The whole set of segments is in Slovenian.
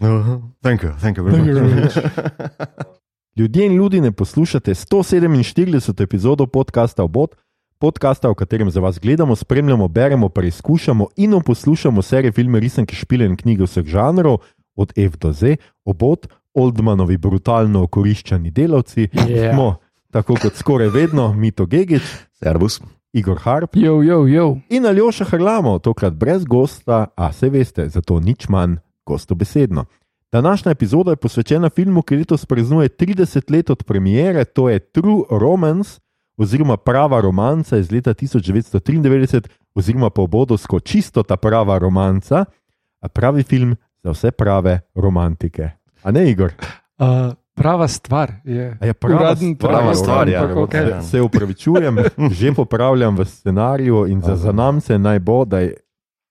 Uh, thank you, thank you very much. Ljudje in ljudi ne poslušate 147. epizodo podcasta Obot, podcasta, v katerem za vas gledamo, spremljamo, beremo, preizkušamo in poslušamo serije filme, risanke, špile in knjige vseh žanrov, od F do Z, Obot, Oldmanovi brutalno okoriščani delavci. Yeah. Smo, tako kot skoraj vedno, Mito Gigič, Servus. Igor Harp Jo, jo, jo. in Aljoša Hrlamo, tokrat brez gosta, a se veste, zato nič manj gostobesedno. Današnja epizoda je posvečena filmu, ki letos praznuje 30 let od premiere, to je True Romance, oziroma prava romanca iz leta 1993, oziroma po obodovsko čisto ta prava romanca, a pravi film za vse prave romantike. A ne, Igor? Uh, prava stvar je. A je prava Uraden stvar, prava stvar, ja. ampak okej. Ja. Se upravičujem, že popravljam v scenariju in za, za nam se naj bo, da je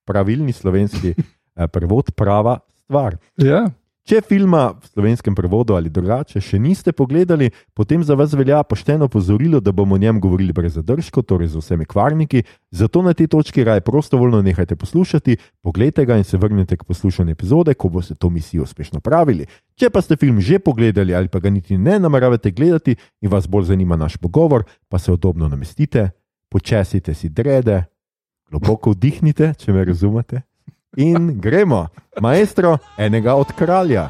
pravilni slovenski eh, prevod prava stvar. Ja. Če filma v slovenskem prevodu ali drugače še niste pogledali, potem za vas velja pošteno pozorilo, da bomo o njem govorili brez zadržkov, torej z vsemi kvarniki. Zato na tej točki raje prostovoljno nehajte poslušati, pogledajte ga in se vrnite k poslušanju epizode, ko boste to misijo uspešno pravili. Če pa ste film že pogledali ali pa ga niti ne nameravate gledati in vas bolj zanima naš pogovor, pa se udobno namestite, počesite si drede, globoko vdihnite, če me razumete. In gremo, maestro enega od kralja.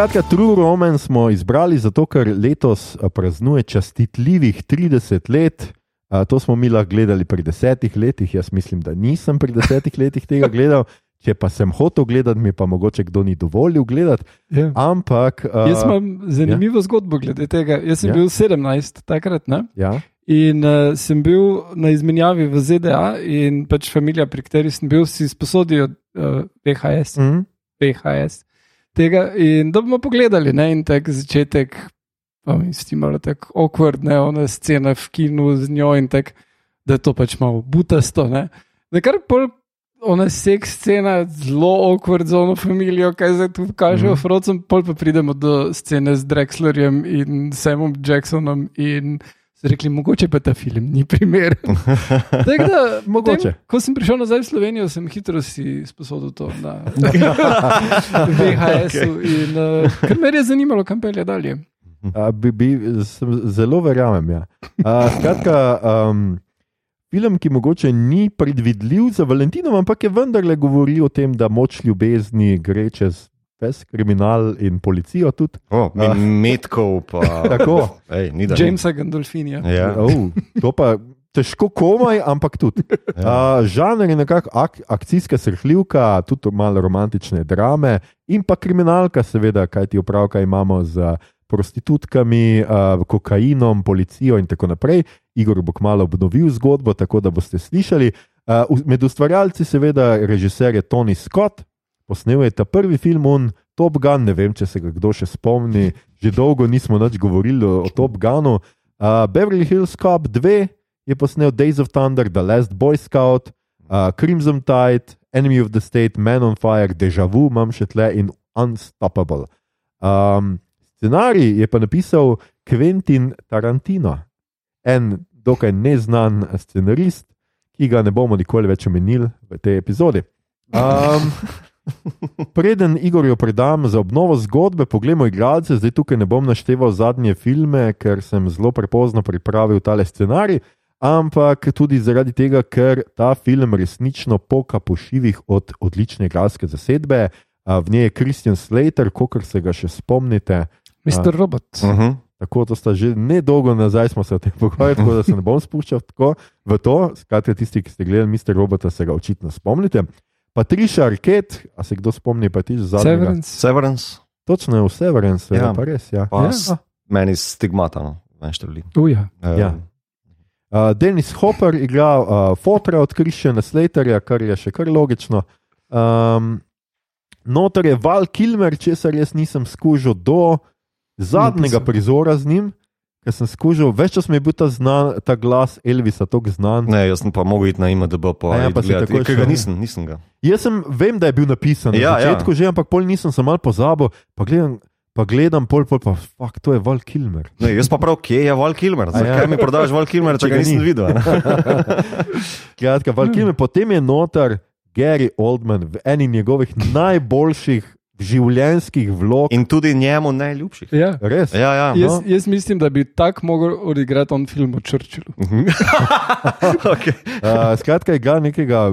Skratka, True Romance smo izbrali zato, ker letos a, praznuje častitljivih 30 let. A, To smo mi lahko gledali pri desetih letih, jaz mislim, da nisem pri desetih letih tega gledal. Če pa sem hotel gledati, mi pa mogoče kdo ni dovolil gledati. Ja. Ampak. a, Jaz imam zanimivo ja. zgodbo glede tega. Jaz sem Ja. ja. bil 17 takrat ne? Ja, in uh, sem bil na izmenjavi v ZDA in pač familija, pri kateri sem bil, si sposodijo uh, VHS. mm, VHS tega in da bomo pogledali. Ne? In tak začetek, pa mi se ti malo tako awkward, ne ona scena v kinu z njo in tak, da je to pač malo butasto. Ne? Da kar pol. Ona seks scena, zelo awkward za ono familijo, kaj zdaj tu kažejo, mm. -hmm. Frocem, pol pa pridemo do scene z Drexlerjem in Samom Jacksonom in so rekli, mogoče pa ta film ni primer. Tako da, Mogoče. Potem, ko sem prišel nazaj v Slovenijo, sem hitro si sposodil to na VHS-u. Okay. In uh, ker me je zanimalo, kam pelje dalje. a, bi, bi, zelo verjamem. Ja. A, Skratka, um, film, ki mogoče ni predvidljiv za Valentino, ampak je vendarle govori o tem, da moč ljubezni gre čez ves kriminal in policijo tudi. Oh, Ah. Metkov, pa. Tako. Ej, ni da ni. Jamesa Gandolfinija. Ja. Oh, to pa težko komaj, ampak tudi. Ja. Uh, žanr je nekako ak akcijska srhljivka, tudi malo romantične drame in pa kriminalka, seveda, kaj ti opravka imamo z prostitutkami, uh, kokainom, policijo in tako naprej. Igor bo kmalo obnovil zgodbo, tako da boste slišali. Uh, med ustvarjalci, seveda, režiser je Tony Scott, posnel je ta prvi film, on, Top Gun, ne vem, če se ga kdo še spomni, že dolgo nismo več govorili o, o Top Gunu. Uh, Beverly Hills Cop 2 je posnel Days of Thunder, The Last Boy Scout, uh, Crimson Tide, Enemy of the State, Man on Fire, Deja Vu, imam še tle in Unstoppable. Um, scenarij je pa napisal Quentin Tarantino, en dokaj neznan scenarist, ki ga ne bomo nikoli več omenili v tej epizodi. Um, Preden Igorju predam za obnovo zgodbe, poglejmo igralce. Zdaj tukaj ne bom našteval zadnje filme, ker sem zelo prepozno pripravil tale scenarij, ampak tudi zaradi tega, ker ta film resnično poka po šivih od odlične igralske zasedbe. V njej je Kristjan Slater, kot se ga še spomnite. Mr. Robot. Uh -huh. Tako to sta že nedolgo nazaj smo se o tem pogovarjali, tako da se ne bom spuščal tako v to. Skratka, tisti, ki ste gledali Mister Robota, se ga očitno spomnite. Patricia Arquette, a se kdo spomni, pa ti že zadnjega? Severance. Severance, Točno je v Severance, ja. Pa res. Ja. pa Ja. ja. meni stigmata, no, več števili. Uja. Ja. Uh, Denis Hopper igra uh, fotra od Kristjana Slaterja, kar je še kar logično. Um, notor je Val Kilmer, česar jaz nisem skužil do zadnjega prizora z njim, ker sem skušal, več čas mi je bil ta, znan, ta glas Elvisa tako znan. Ne, jaz sem pa mogel iti na IMDB po A ja, pa Ker ga šel. nisem, nisem ga. Jaz sem, vem, da je bil napisan Ja, na začetku, že, ampak pol nisem se mal pozabil. Pa gledam, pa gledam pol, pol pa fuk, to je Val Kilmer. Ne, jaz pa prav, kje je Val Kilmer? A ja. Zakaj mi prodaš Val Kilmer, če ga nisem ni. videl? a ne? Skratka, Val Kilmer, potem je noter Gary Oldman v eni njegovih najboljših življenjskih vlog. In tudi njemu najljubših. Ja. Res. Ja, ja. Jaz, No. jaz mislim, da bi tako mogel odigrati on film o Churchillu. okay. Uh, skratka, igra nekega,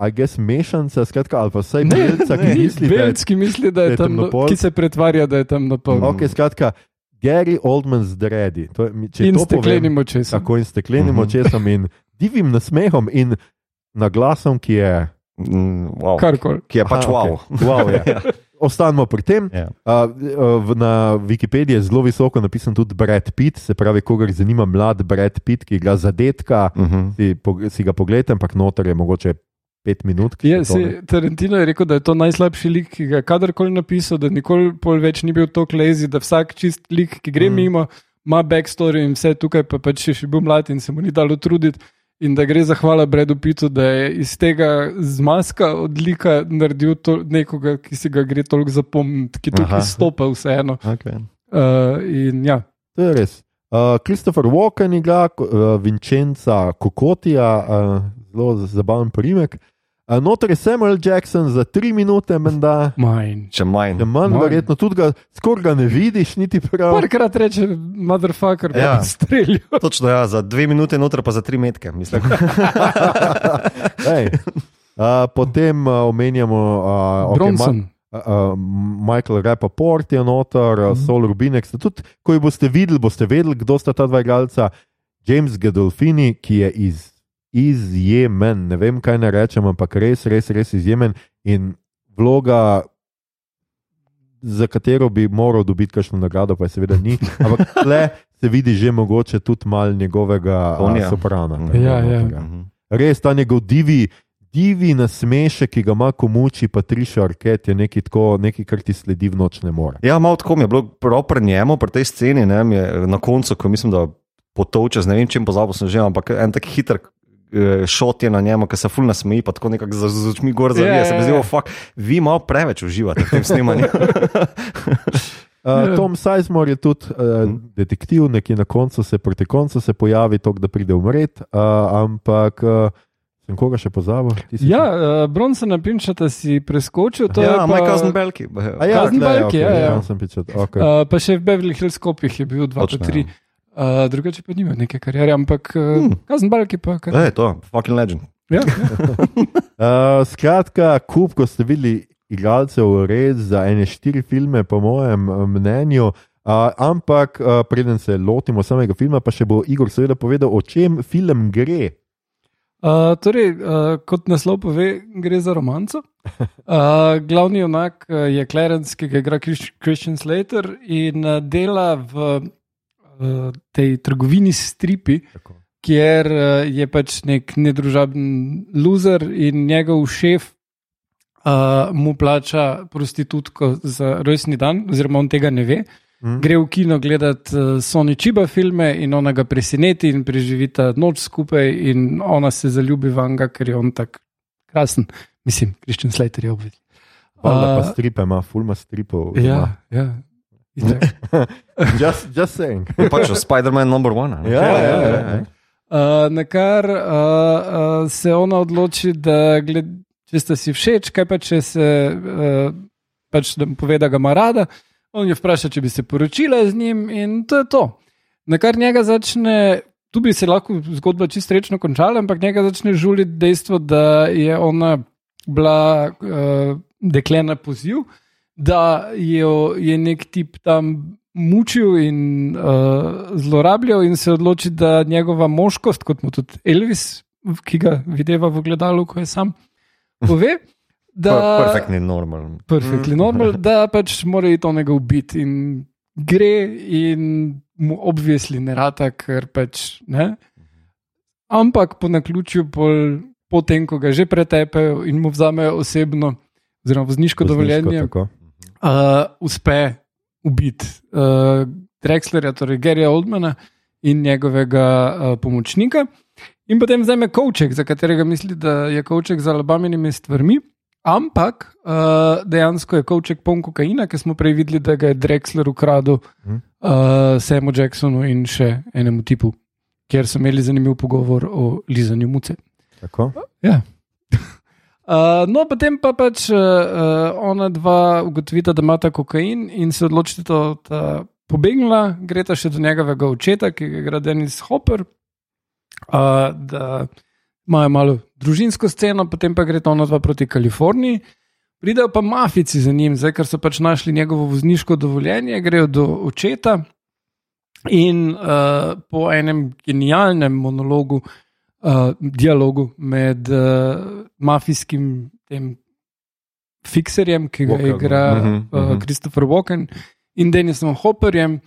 I guess, mešanca, skratka, ali pa vsaj Ne, belca, ki ne, misli, da je Belc, ki misli, da da je je tam, temnopolt. ki se pretvarja, da je tam na pol. Ok, skratka, Gary Oldman. To, je- če In to povem- steklenim očesom. Tako in steklenim Mhm. očesom in divjim nasmehom in naglasom, ki je. Mm, wow. Karkoli. Ki je pač Aha, wow. okej. wow ja. Ostanemo pri tem. Ja. Uh, v- na Wikipediji je zelo visoko napisan tudi Brad Pitt, se pravi, kogar zanima mlad Brad Pitt, ki igra zadetka, Uh -huh. si, po, si ga pogledaj, ampak noter je mogoče pet minut. ki Je, se, Tarantino je rekel, da je to najslabši lik, ki ga je kadarkoli napisal, da nikoli pol več ni bil tako lezi, da vsak čist lik, ki gre Mm. mm. mimo, ima backstory in vse tukaj, pa pač je še bil mlad in se mu ni dalo truditi. In da gre zahvala Bredu Pitu, da je iz tega zmaska odlika naredil to, nekoga, ki si ga gre toliko zapomniti, ki tukaj Aha. stopa vseeno. Okay. Uh, in ja, To je res. Uh, Christopher Walken igra uh, Vincenza Kokotija, uh, zelo zabaven primek. Uh, noter je Samuel Jackson za tri minute, menda. manj. Če manj. Je manj, verjetno tudi ga skoraj ga ne vidiš, niti prav. Parkrat reče, motherfucker, Ja. ja. streljajo. Točno, ja, za dve minute noter pa za tri metke. Mislim. Ej. Uh, potem uh, omenjamo uh, okay, Bronson. Ma, uh, Michael Rappaport je noter, uh, Mhm. Sol Rubinek. Tudi, ko jih boste videli, boste vedeli, kdo sta ta dva igralca. James Gedolfini, ki je iz, izjemen, ne vem kaj naj rečem, ampak res, res, res izjemen in vloga. Za katero bi moral dobiti kakšno nagrado, pa je seveda ni. Ampak tle se vidi že mogoče tudi malo njegovega Tonija. soprana. Ja, ja. Mhm. Res ta njegov divi, divi nasmešek, ki ga ima komuči Patricia Arquette, je nekaj, tako, nekaj, kar ti sledi v noč ne more. Ja, malo tako mi je bilo prav pri njemu, pri tej sceni, ne, je na koncu, ko mislim, da potovče, z ne vem čem pozabil sem že, ampak en tak hiter. Eh, Šot je na njemu, ki se fulno smeji, pa tako nekako z, z očmi gor zavije. Ja, Se mi ja, zdi, ja. oh, fuck, vi malo preveč uživate v tem snemanju. Uh, Tom Sizemore je tudi uh, detektiv, nekje na koncu se proti koncu se pojavi, to, da pride umret, uh, ampak uh, sem koga še pozabil? Ti si- Ja, uh, Bronsona Pinčata si preskočil. to je ja, pa- moj kazen Belki. A ja, Kazen Belki, okej, ja, ja. pičal, okay. Uh, pa še v Beverly Hills Kopih je bil 2 Točno, pa 3. Uh, drugače pa nima neke karijere, ampak uh, Hmm. kazen Balki pa kar. Ej, to, fucking legend. Ja. Uh, skratka, kup, ko ste videli igralcev, res za ene štiri filme, po mojem eh, mnenju. Uh, ampak, uh, preden se lotimo samega filma, pa še bo Igor seveda povedal, o čem film gre. Uh, torej, uh, kot naslov pove, gre za romanco. Uh, glavni junak uh, je Clarence, ki ga igra Chris- Christian Slater in uh, dela v uh, tej trgovini s stripi, Tako. kjer uh, je pač nek nedružaben loser in njegov šef uh, mu plača prostitutko za rojstni dan, oziroma on tega ne ve. Mm. Gre v kino gledati uh, Sony Chiba filme in ona ga preseneti in preživita noč skupaj, in ona se zaljubi v njega, ker je on tako krasen. Mislim, Christian Slater je. Hvala, pa Uh, stripe ima, fulma stripov. Ja, ja. Just, just saying. Je pač Spider-Man number one. a ne? Ja, ja, ja, ja. Uh, na kar uh, uh, se ona odloči, da gled, če sta si všeč, kaj pa če se uh, pač pove, da ga ima rada. On jo vpraša, če bi se poročila z njim, in to je to. Na kar njega začne, tu bi se lahko zgodba čisto rečno končala, ampak njega začne žuliti dejstvo, da je ona bila uh, dekle na poziv, da jo je nek tip tam mučil in uh, zlorabljal, in se odloči, da njegova moškost, kot mu tudi Elvis, ki ga videva v gledalu, ko je sam, pove. Da, Per- Perfektni normal. perfektno normal, da pač mora iti onega ubiti in gre in mu obvisli ne rata, ker pač ne. Ampak po naključju, pol, potem, ko ga že pretepejo in mu vzamejo osebno, oziroma vozniško dovoljenje, tako. Uh, uspe ubiti uh, Drexlerja, torej Garyja Oldmana in njegovega uh, pomočnika. In potem vzame Kovček, za katerega misli, da je Kovček za alabaminimi stvarmi. Ampak uh, dejansko je Kovček poln kokaina, ki smo prej videli, da ga je Drexler ukradel uh, Samu Jacksonu in še enemu tipu, kjer so imeli zanimiv pogovor o lizanju muce. Tako? Ja. Uh, no, potem pa pač uh, ona dva ugotovita, da imata kokain in se odločita, da ta pobegnila, greta še do njegovega očeta, ki ga igra Denis Hopper, uh, da imajo malo družinsko sceno, potem pa greta ona dva proti Kaliforniji. Pridejo pa mafici za njim, zdaj, ker so pač našli njegovo vozniško dovoljenje, grejo do očeta in uh, po enem genialnem monologu uh, uh, dialogu med uh, mafijskim tem fikserjem, ki ga Walker, igra mhm, uh, mhm. Christopher Walken in Denisom Hopperjem.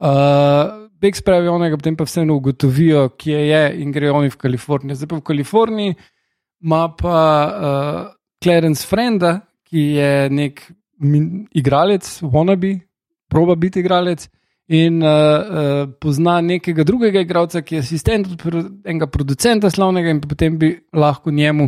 Uh, Beg spravi onega, potem pa vseeno ugotovijo, kje je in grejo oni v Kalifornijo. Zdaj pa v Kaliforniji ima pa uh, Clarence Frenda, ki je nek igralec, wannabe, proba biti igralec. In uh, uh, pozna nekega drugega igralca, ki je asistent od pro, enega producenta slavnega, in potem bi lahko njemu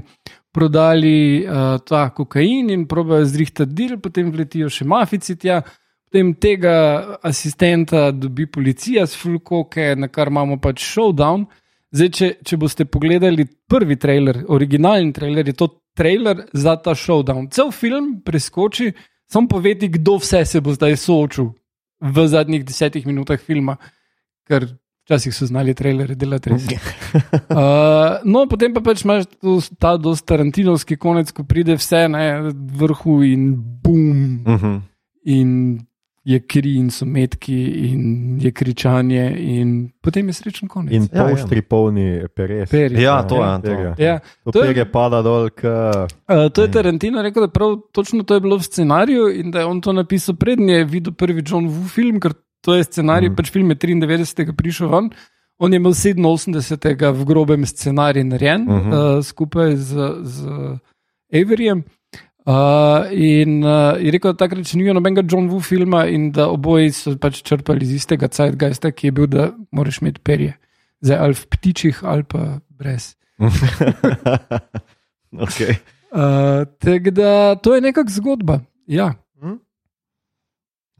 prodali uh, ta kokain in probejo zrihtati del, potem vletijo še mafici tja. Potem tega asistenta dobi policija s fulkoke, na kar imamo pač showdown. Zdaj, če, če boste pogledali prvi trailer, originalni trailer, je to trailer za ta showdown. Cel film preskoči, samo povedi, kdo vse se bo zdaj soočil v zadnjih desetih minutah filma, ker včasih so znali trailerje delati res. Uh, no, potem pa pač imaš to, ta dosti tarantinovski konec, ko pride vse na vrhu in bum, Uh -huh. in je kri in so metki in je kričanje, in potem je srečen konec. In Ja, ja. polstri polni peres. Perje. Ja, to je. To. Perje. Ja, To To je- pada dol, k... Uh, to je Tarantino rekel, da prav točno to je bilo v scenariju in da je on to napisal prednje, je videl prvi John Woo film, ker to je scenarij, mm. pač film je 93. prišel ven. On je imel 87. v grobem scenariju narejen Mhm. -huh. uh, skupaj z, z Averyjem. Uh, in uh, je rekel, da takrat še ni bilo nobenega John Woo filma in da oboji so pač črpali iz istega Zeitgeista, ki je bil, da moraš imeti perje. Zdaj ali v ptičih ali pa brez. okay. Uh, Tako da to je nekakšna zgodba. Ja,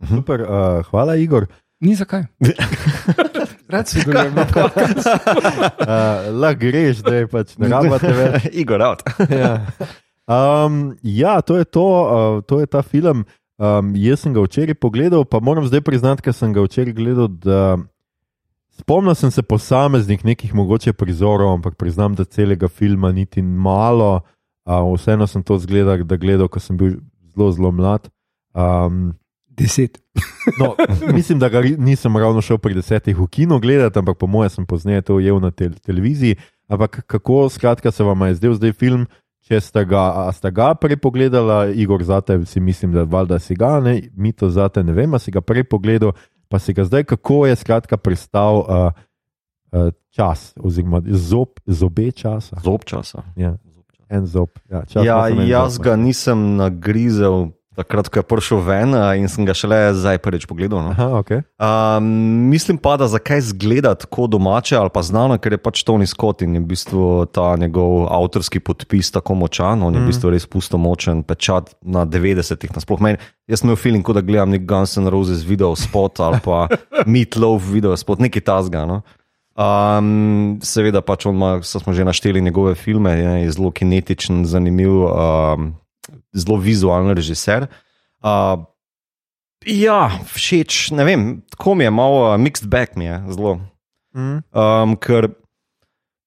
Super, uh, hvala, Igor. ni zakaj. Rad se dogaja. Uh, Lahko greš, da je pač ne rabite več. Igor, out. ja. Um, ja, to je to, uh, to je ta film. Um, jaz sem ga včeraj pogledal, pa moram zdaj priznati, ker sem ga včeraj gledal. Da spomnil sem se posameznih nekih mogoče prizorov, ampak priznam, da celega filma niti malo. Uh, vseeno sem to zgledal, da gledal, ko sem bil zelo, zelo mlad. Um, Deset. No, mislim, da ga nisem ravno šel pri desetih v kino gledati, ampak po mojem sem pozneje to ujel na tel televiziji. Ampak kako skratka se vam je zdel zdaj film, če ste ga, a ste ga prej pogledali, Igor, zate si mislim, da valjda si ga, ne, mi to zate ne vem, a si ga prej pogledal, pa si ga zdaj, kako je skratka pristal uh, uh, čas, oziroma zob, zobe časa. Zob časa. Ja, en zob. Ja, čas Ja, jaz zob. ga nisem nagrizel. Takrat, ko je prišel ven, in sem ga šele zdaj prvič pogledal. No. Aha, okay. Um, mislim pa, da zakaj zgleda tako domače ali pa znano, ker je pač Tony Scott in je v bistvu ta njegov avtorski podpis tako močan, on je v Mhm. bistvu res pusto močen pečat na 90-ih. Nasploh meni, jaz sem imel feeling, kot da gledam nek Guns N' Roses video spot ali pa Meatloaf video spot, nekaj tasga. No? Um, seveda pač on ima, smo že našteli njegove filme, je, je zelo kinetičen, zanimiv, um, zelo vizualen režiser. Uh, ja, všeč, ne vem, tako mi je, malo uh, mixed bag mi je zelo. mm. Um, ker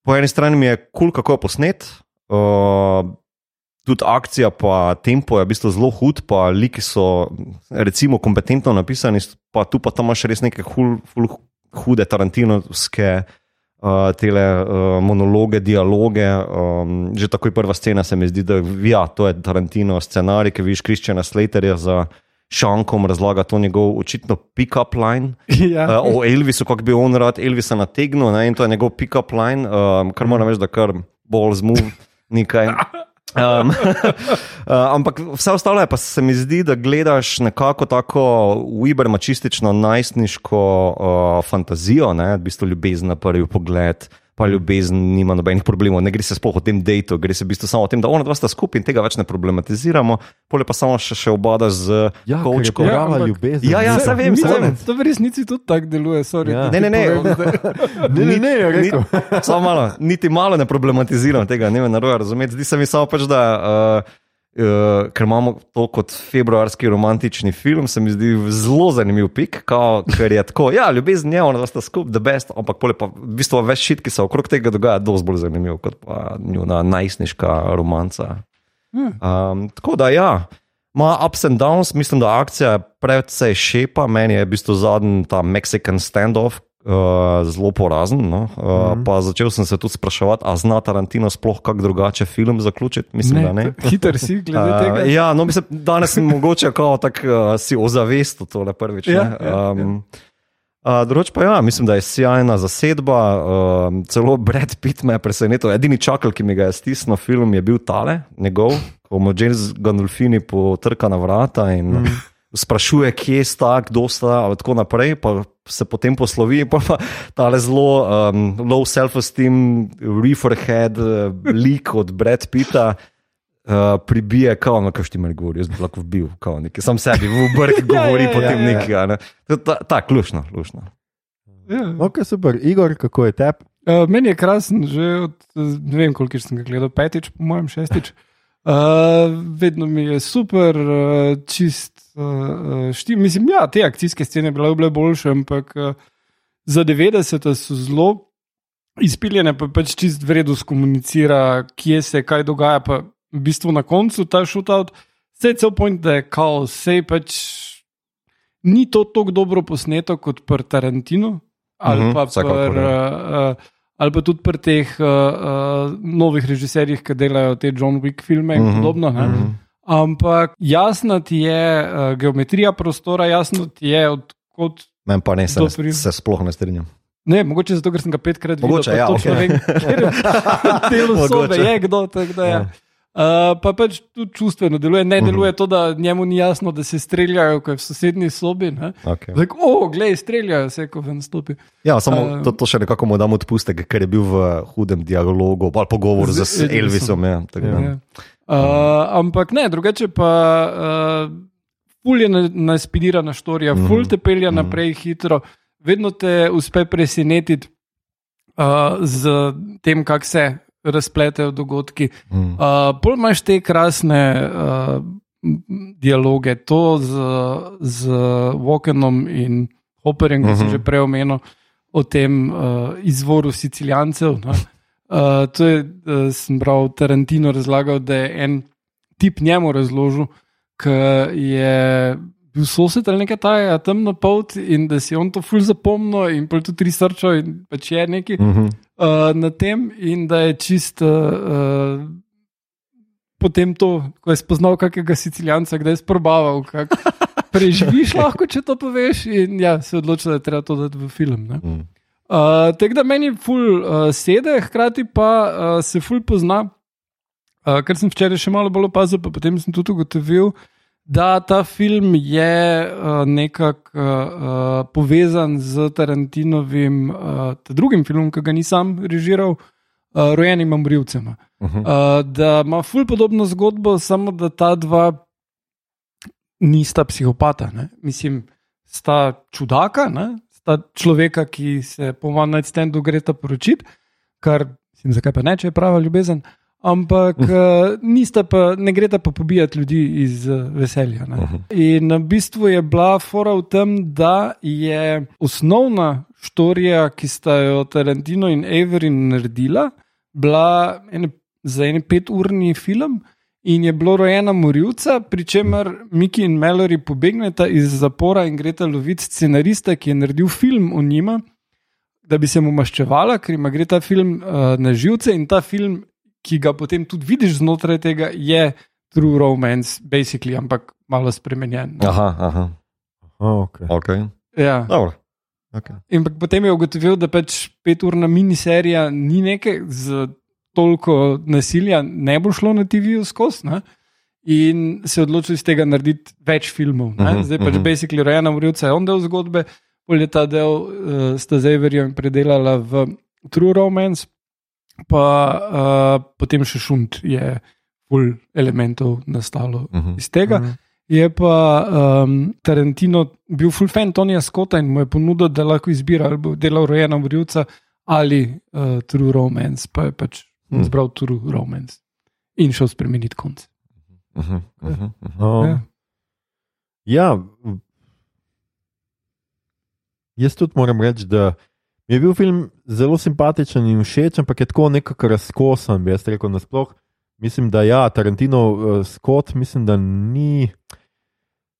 po eni strani mi je kul, cool, kako je posnet, uh, tudi akcija, pa tempo je v bistvu zelo hud, pa liki so recimo kompetentno napisani, pa tu pa tam imaš res neke hul, ful, hude tarantinovske. Uh, tele uh, monologe, dialoge. Um, že takoj prva scena se mi zdi, da ja, to je Tarantino scenarij, ki vidiš Kristjana Slaterja za šankom, razlaga to njegov očitno pick-up line. ja. Uh, o Elvisu, kako bi on rad Elvisa nategnil, ne, in to je njegov pick-up line, um, kar moram reči, da kar bolj zmov nekaj. Um, uh, ampak vse ostalo je pa se mi zdi, da gledaš nekako tako uibermačistično najstniško uh, fantazijo, ne, v bistvu ljubezen na prvi pogled. Pa ljubezen nima nobenih problemov, ne gre se sploh o tem dejtu, gre se v bistvu samo o tem, da ona dva sta skupaj in tega več ne problematiziramo, pole pa samo še, še obada z Ja, kovčkom. Ja, ampak- ljubezen. Ja, ja, saj vem, saj vem. To v resnici tudi tako deluje. Sorry, Ja. Ne, ne, ne. Ne, ne, ne, Ni- rekel. Samo malo, niti malo ne problematiziram tega, ne me narobe razumeti. Zdi se mi samo pač, da. Uh, Uh, ker imamo to kot februarski romantični film, se mi zdi zelo zanimiv pik, kao, ker je tako, ja, ljubezen je, ona sta skupaj, the best, ampak pole pa v bistvu več šit, ki se okrog tega dogaja, dosti bolj zanimiv kot pa njuna najstniška romanca. Um, tako da ja, ima ups and downs, mislim, da akcija je predvsej šepa, meni je v bistvu zadnji ta Mexican standoff. Uh, zelo porazen. No? Uh, mm -hmm. Pa začel sem se tudi spraševati, ali zna Tarantino sploh kako drugače film zaključiti. Mislim, da ne. Hiter si glede Uh, tega. ja, no, mislim, danes sem mogoče tak, uh, si ozavestil tole prvič. Ja, ne. ja, um, Uh, Drugič pa ja, mislim, da je sjajna zasedba, uh, celo Brad Pitt me je presenetil. Edini čakal, ki mi ga je stisnil film, je bil tale, njegov, ko mu James Gandolfini potrka na vrata in mm. Sprašuje, kje sta, kdo sta, in tako naprej, pa se potem poslovi, pa pa tale zelo um, low self-esteem, reefer-head uh, lik od Brad Pitta. Uh, pribije, kao, no, kaj ti meni govori, jaz bi lahko bil, kao, nekaj, sam sebi v brk govori, ja, ja, potem ja, ja. nekaj. Ne. Ta- Tako, lušno, lušno. Ja. Ok, super. Igor, kako je tep? Uh, meni je krasen, že od ne vem, koliko sem ga gledal, petič, po mojem, šestič. Uh, vedno mi je super, uh, čist. Uh, štim. Mislim, ja, te akcijske scene bile bile boljše, ampak uh, za 90 so zelo izpiljene, pa pač čist vredno skomunicira, kje se kaj dogaja. Pa v bistvu na koncu ta shootout, vse je cel point, da je kaos, vse pač ni to tako dobro posneto kot pri Tarantinu. Ali Mhm, pa vsekakor, pri, uh, uh, ali pa tudi pri teh uh, uh, novih režiserjih, ki delajo te John Wick filme in Mhm, podobno. ne. mhm. Ampak jasna ti je uh, geometrija prostora, jasno ti je, odkot. Meni pa ne, se, pri- se sploh ne strinjam. Ne, mogoče zato, ker sem ga petkrat videl. Mogoče, ja, okej. vem, delo sobe Mogoče. je kdo. tako Da, ja. Ja. Uh, pa pač tudi čustveno deluje, ne Mhm. deluje to, da njemu ni jasno, da se streljajo, ko je v sosednji sobi. ne. Okay. Zdaj, o, glej, streljajo se, ko ven stopi. Ja, samo Um, to, to še nekako mu damo odpustek, ker je bil v hudem dialogu ali pogovoru z, Z z Elvisom. Ja, tako da. Ja. Uh, ampak ne, drugače pa. Uh, Ful je na- naspirana štorija, Mhm, ful te pelje mhm. naprej hitro, vedno te uspe presenetiti uh, z tem, kako se razpletejo dogodki. Mm. Uh, Pol imaš te krasne uh, dialoge, to z, z Wokenom in Hopperjem, ki sem Mhm. že prej omenil, o tem uh, izvoru Sicilijancev. ne. Uh, to je, uh, sem bral, Tarantino razlagal, da je en tip njemu razložil, ki je bil sosed ali nekaj taja, temna polt in da si on to ful zapomnil in pol tudi researchal in pač je neki Mm -hmm. uh, na tem, in da je čist. Uh, uh, Potem to, ko je spoznal kakega sicilijanca, kdaj je sprobaval, kako preživiš, lahko če to poveš, in ja, se odločil, da je treba to dati v film. ne. mm. Uh, Tako da meni ful uh, sede, hkrati pa uh, se ful pozna. Uh, ker sem včeraj še malo bolj opazil, pa potem sem tudi ugotovil, da ta film je uh, nekako uh, uh, povezan z Tarantinovim uh, drugim filmom, ki ga nisem režiral, uh, Rojenim Ambrivcem. Mhm. Uh, da ima ful podobno zgodbo, samo da ta dva nista psihopata. Ne? Mislim, sta čudaka, ne? Sta človeka, ki se po night standu greta poročiti, kar mislim, zakaj pa ne, če je prava ljubezen. Ampak uh, nista pa, ne greta pa pobijati ljudi iz uh, veselja. Ne? Mhm. In v bistvu je bila fora v tem, da je osnovna štorija, ki sta jo Tarantino in Avery naredila, bila ene, za en peturni film. In je bilo rojena morilca, pri čemer Miki in Mallory pobegneta iz zapora in greta loviti scenarista, ki je naredil film o njima, da bi se mu maščevala, ker ima gre ta film uh, na živce in ta film, ki ga potem tudi vidiš znotraj tega, je true romance, basically, ampak malo spremenjen. Aha, aha. Oh, okay. Okay. Ja. Dobro. Okay. In potem je ugotovil, da pač peturna miniserija ni nekaj z toliko nasilja ne bo šlo na TV-ju skozi. In se odločil iz tega narediti več filmov. ne. Mhm, Zdaj pač, mhm. basically, rojena Mrivca je on del zgodbe, pol je ta del uh, sta z Averjem predelala v True Romance, pa uh, potem še šunt je full elementov nastalo Mhm. iz tega. Je pa um, Tarantino bil full fan Tonija Scotta in mu je ponudil, da lahko izbira ali bo delal rojena Mrivca ali uh, True Romance, pa je pač Hmm. izbral True Romance in šel spremeniti konc. Mhm, mhm, mhm. Um, Ja. ja. v- Jaz tudi moram reči, da mi je bil film zelo simpatičen in všeč, ampak je tako nekako razkosan, bi jaz rekel. Nasploh mislim, da ja, Tarantino uh, Scott, mislim, da ni.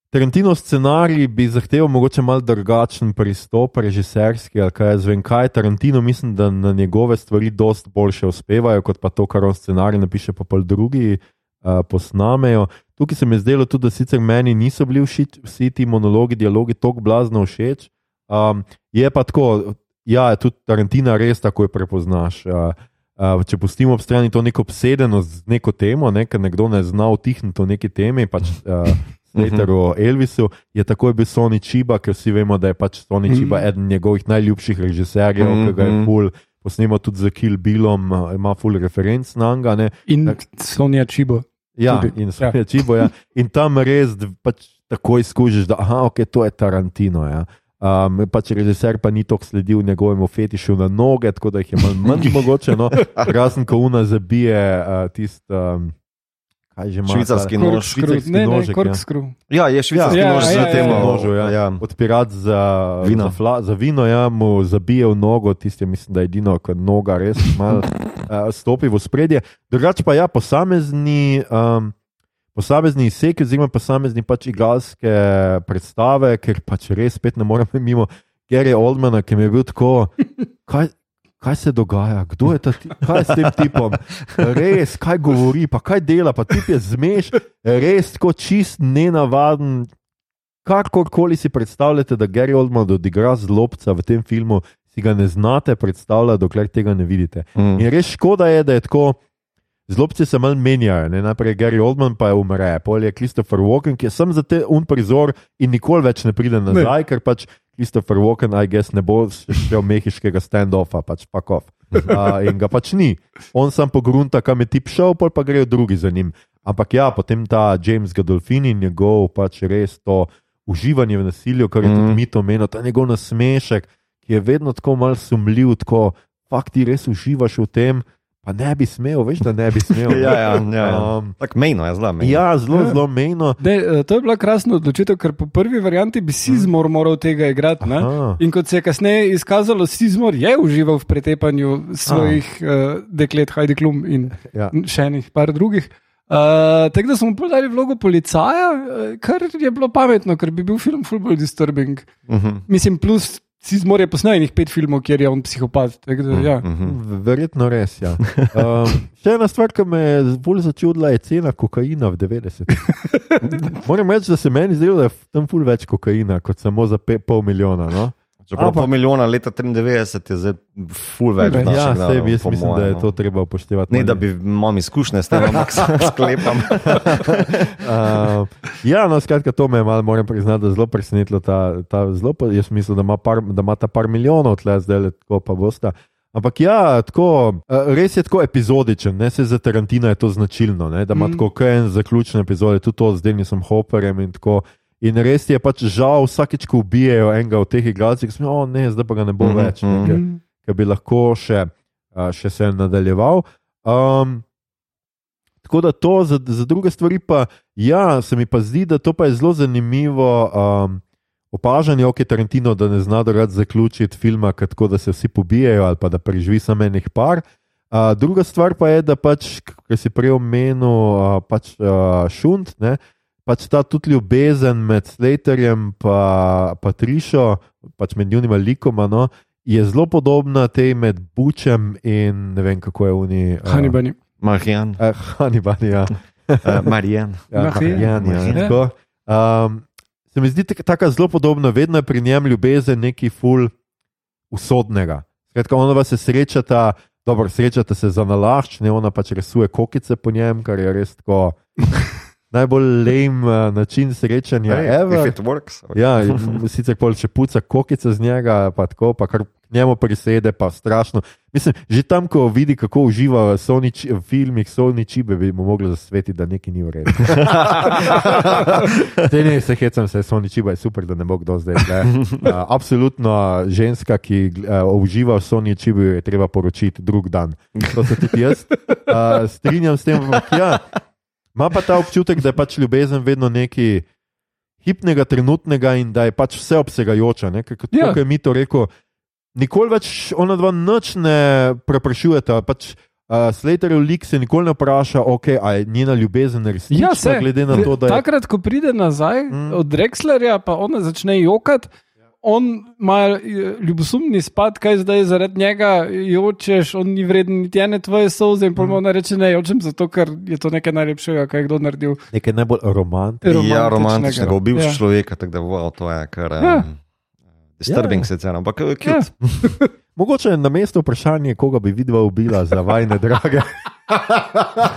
Tarantino scenarij bi zahteval mogoče malo drugačen pristop, režiserski ali kaj jaz vem kaj. Tarantino mislim, da na njegove stvari dosti boljše uspevajo, kot pa to, kar on scenarij napiše, pa pol drugi uh, posnamejo. Tukaj se mi je zdelo tudi, da sicer meni niso bili vši, vsi ti monologi, dialogi tako blazno všeč. Um, je pa tako, ja, tudi Tarantina res tako je prepoznaš. Uh, Uh, če pustimo ob strani to neko obsedenost z neko temo, ne, ker nekdo ne zna utihniti o neki temi, pač uh, Slater o Elvisu, je takoj bil Sony Chiba, ker vsi vemo, da je pač Sony Mhm. Chiba eden njegovih najljubših režiserjev, ki ga je Mhm. ful, posnemal tudi za Kill Billom, uh, ima ful referenc na njega. In Tak- Sonja Čibo. Ja, Tudi, in, ja. ja. Čibo, ja. in tam res pač takoj skužiš, da aha, okay, to je Tarantino. Ja. Um, pač režiser pa ni tako sledil njegovemu fetišu na noge, tako da jih je malo manj mogoče. No. Razen ko una zabije uh, tisti, um, kaj že ima. Švicarski nož. Švicarski ne, ne, nožek, ja. korkskru. Ja, je švicarski Ja, nož ja, z ja, tem ja, ja. nožu, ja. ja. Odpirati za, Vino. za, fla, za vino, ja, mu zabije v nogo, tisti, mislim, da je edino, ko noga res malo uh, stopi v spredje. Drugače pa ja, posamezni. Um, Posamezni izseki, oziroma posamezni pač igralske predstave, ker pač res spet ne moremo mimo Gary Oldmana, ki mi je bil tako, kaj, kaj se dogaja, kdo je ta tip, kaj je s tem tipom, res, kaj govori, pa kaj dela, pa tip je zmeš, res tako čist nenavaden. Karkoli si predstavljate, da Gary Oldman odigra zlobca v tem filmu, si ga ne znate predstavljati, dokler tega ne vidite. Mm. In res škoda je, da je tako. Zlobci se malo menjajo, ne? najprej Gary Oldman, pa je umre, pol je Christopher Walken, ki je sem za te un prizor in nikoli več ne pride nazaj, ne. ker pač Christopher Walken, I guess, ne bo šel mehiškega stand-offa, pač pakov. Uh, in ga pač ni. On sam pogrunta, kam je tip šel, pol pa grejo drugi za njim. Ampak ja, potem ta James Gadolfini in njegov pač res to uživanje v nasilju, kar je tudi Mhm. mi to omenil, ta njegov nasmešek, ki je vedno tako mal sumljiv, tako fakt ti res uživaš v tem. Pa ne bi smel, veš, da ne bi smel. Ja, ja, ja, ja. Um, Tako mejno je zelo mejno. ja zelo, Ja. zelo mejno. Dej, eh, to je bila krasna odločitev, ker po prvi varianti bi Sizmor moral tega igrati. ne? In kot se je kasneje izkazalo, Sizmor je užival v pretepanju svojih uh, deklet, Heidi Klum in Ja. še enih par drugih. Uh, tako da smo mu dali vlogo policaja, kar je bilo pametno, ker bi bil film full bolj disturbing. Mhm. Mislim, plus Sizmor je posnel enih pet filmov, kjer je on psihopat. tako Da, ja. Mhm. Verjetno res. Ja. Um, še ena stvar, ki me je bolj začudila, je cena kokaina v 90-ih. Moram reči, da se meni zdelo, da je tam ful več kokaina kot samo za pe, pol milijona. No? Čeprav Ampak- pol milijona leta 93 je zdaj ful več. Ful več. Ja, sej, denarjev, jaz mislim, mojem, da je no. to treba upoštevati. Ne, malo. da bi imel izkušnje s tem, ampak sklepam. Uh, ja, no, skratka, to me je malo, moram priznati, da zelo presenetilo. Ta, ta zelo, pa- jaz mislim, da ima, par, da ima ta par milijonov tle, zdaj le tako pa bosta. Ampak ja, tako, uh, res je tako epizodičen, ne se za Tarantino je to značilno, ne, da ima Mm. tako en zaključen epizode, tudi to z Denisom Hopperjem in tako. In res je pač žal, vsakeč, ko ubijajo enega od teh igralcev, smo, oh, ne, zdaj pa ga ne bo Mhm, več, ne, mhm. ker, Mm. ker bi lahko še, uh, še se nadaljeval. Um, Tako da to, za, za druge stvari pa, ja, se mi pa zdi, da to pa je zelo zanimivo um, opažanje, ok, Tarantino, da ne zna rad zaključiti filma, tako, da se vsi pobijajo ali pa da preživi samo enih par. Uh, druga stvar pa je, da pač, ker si prej omenil, uh, pač uh, šunt, ne, pač ta tudi ljubezen med Slaterjem in Patrišo, pač med njunima likoma, no, je zelo podobna tej med Bučem in ne vem, kako je oni. Uh, Hannibal. Marjan, Uh, Hannibal, ja. uh, Marjan. Ja, Marijan. Marijan, ja, Marijan. tako. Um, se mi zdi tak- tako zelo podobno, vedno je pri njem ljubezen neki ful usodnega. Skratka, ona se srečata Dobro, srečate se za nalašč, ne ona pač risuje kokice po njem, kar je res tako najbolj lem uh, način srečanja. Hey, ever. if it works. Ja, in sicer pol če puca kokice z njega, pa tako, pa kar njemu prisede, pa strašno. Mislim, že tam, ko vidi, kako uživa v, filmih Sony Chibe, bi mu moglo zasvetiti, da nekaj ni v redu. Te ne, se hecam, se Sony Chiba je super, da ne bo kdo zdaj. Ne. Uh, absolutno ženska, ki uh, uživa v Sony Chibu, je treba poročiti drug dan. To se tudi jaz uh, strinjam s tem. ampak Ja, ima pa ta občutek, da je pač ljubezen vedno nekaj hipnega, trenutnega in da je pač vseobsegajoča. Kot Ja. je mi to rekel, nikoli več ona dva nič ne preprašujeta. Pač, Uh, Slaterjev lik se nikoli ne vpraša, okay, ali je njena ljubezen resnična, Ja, se. glede na to, da je Takrat, ko pride nazaj Mm. mm. od Rexlerja, pa ona začne jokati. On ima eh, ljubosumni spad, kaj zdaj zaradi njega jočeš, on ni vreden niti ene tvoje solze. In pol mu ona reče: Ne, jočem zato, ker je to nekaj najlepšega, kar je kdo naredil. nekaj najbolj romantičnega. Ja, romantičnega. ubil Ja. človeka, tako da wow, to je kar um, Ja. disturbing Ja. ja. sicer, ampak eh, Ja. Mogoče na mesto vprašanje, koga bi videla ubila za vajne drage.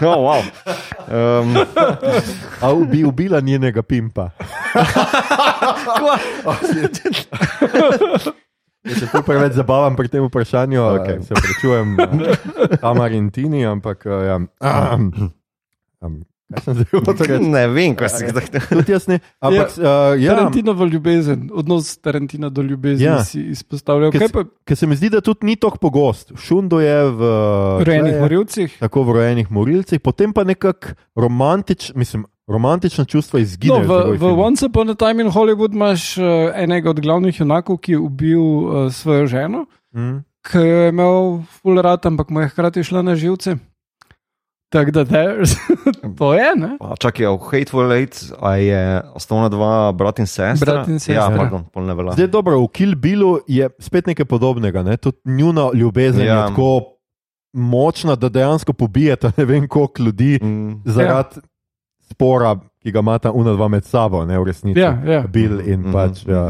Oh, wow. um, A bi ubila njenega pimpa. Jaz se tu preveč zabavam pri tem vprašanju, okay. Okej. se prečujem Tamar in Tini, ampak uh, ja. um, kaj ne vem, kaj si zdaj. Tudi jaz ne. Ampak uh, ja, Tarantinovo ljubezen, odnos Tarantina do ljubezni Ja. ja. si izpostavljal. Ker Kaj pa ker se mi zdi, da tudi ni tako pogost. Šundo je v rejenih tleje, morilcih? tako v rojenih morilcih, potem pa nekako romantič, mislim, romantična čustva No, izginejo. iz v, v. Once Upon a Time in Hollywood imaš uh, enega od glavnih junakov, ki je ubil uh, svojo ženo, Mm. ki je imel full rat, ampak mu je hkrati šla na živce. Tako da to je, ne? Pa Čakaj, v Hateful Eight a je osnovna dva brat in sestra. Brat in sestra. Ja, pardon, pol ne velja. Zdaj, dobro, v Kill Billu je spet nekaj podobnega. Ne? Tudi njuna ljubezen ja. Ja. je tako močna, da dejansko pobijeta ne vem koliko ljudi Mm, zaradi ja. spora, ki ga imata una dva med sabo, ne v resnici. Ja, ja. Bill in mhm, pač ja,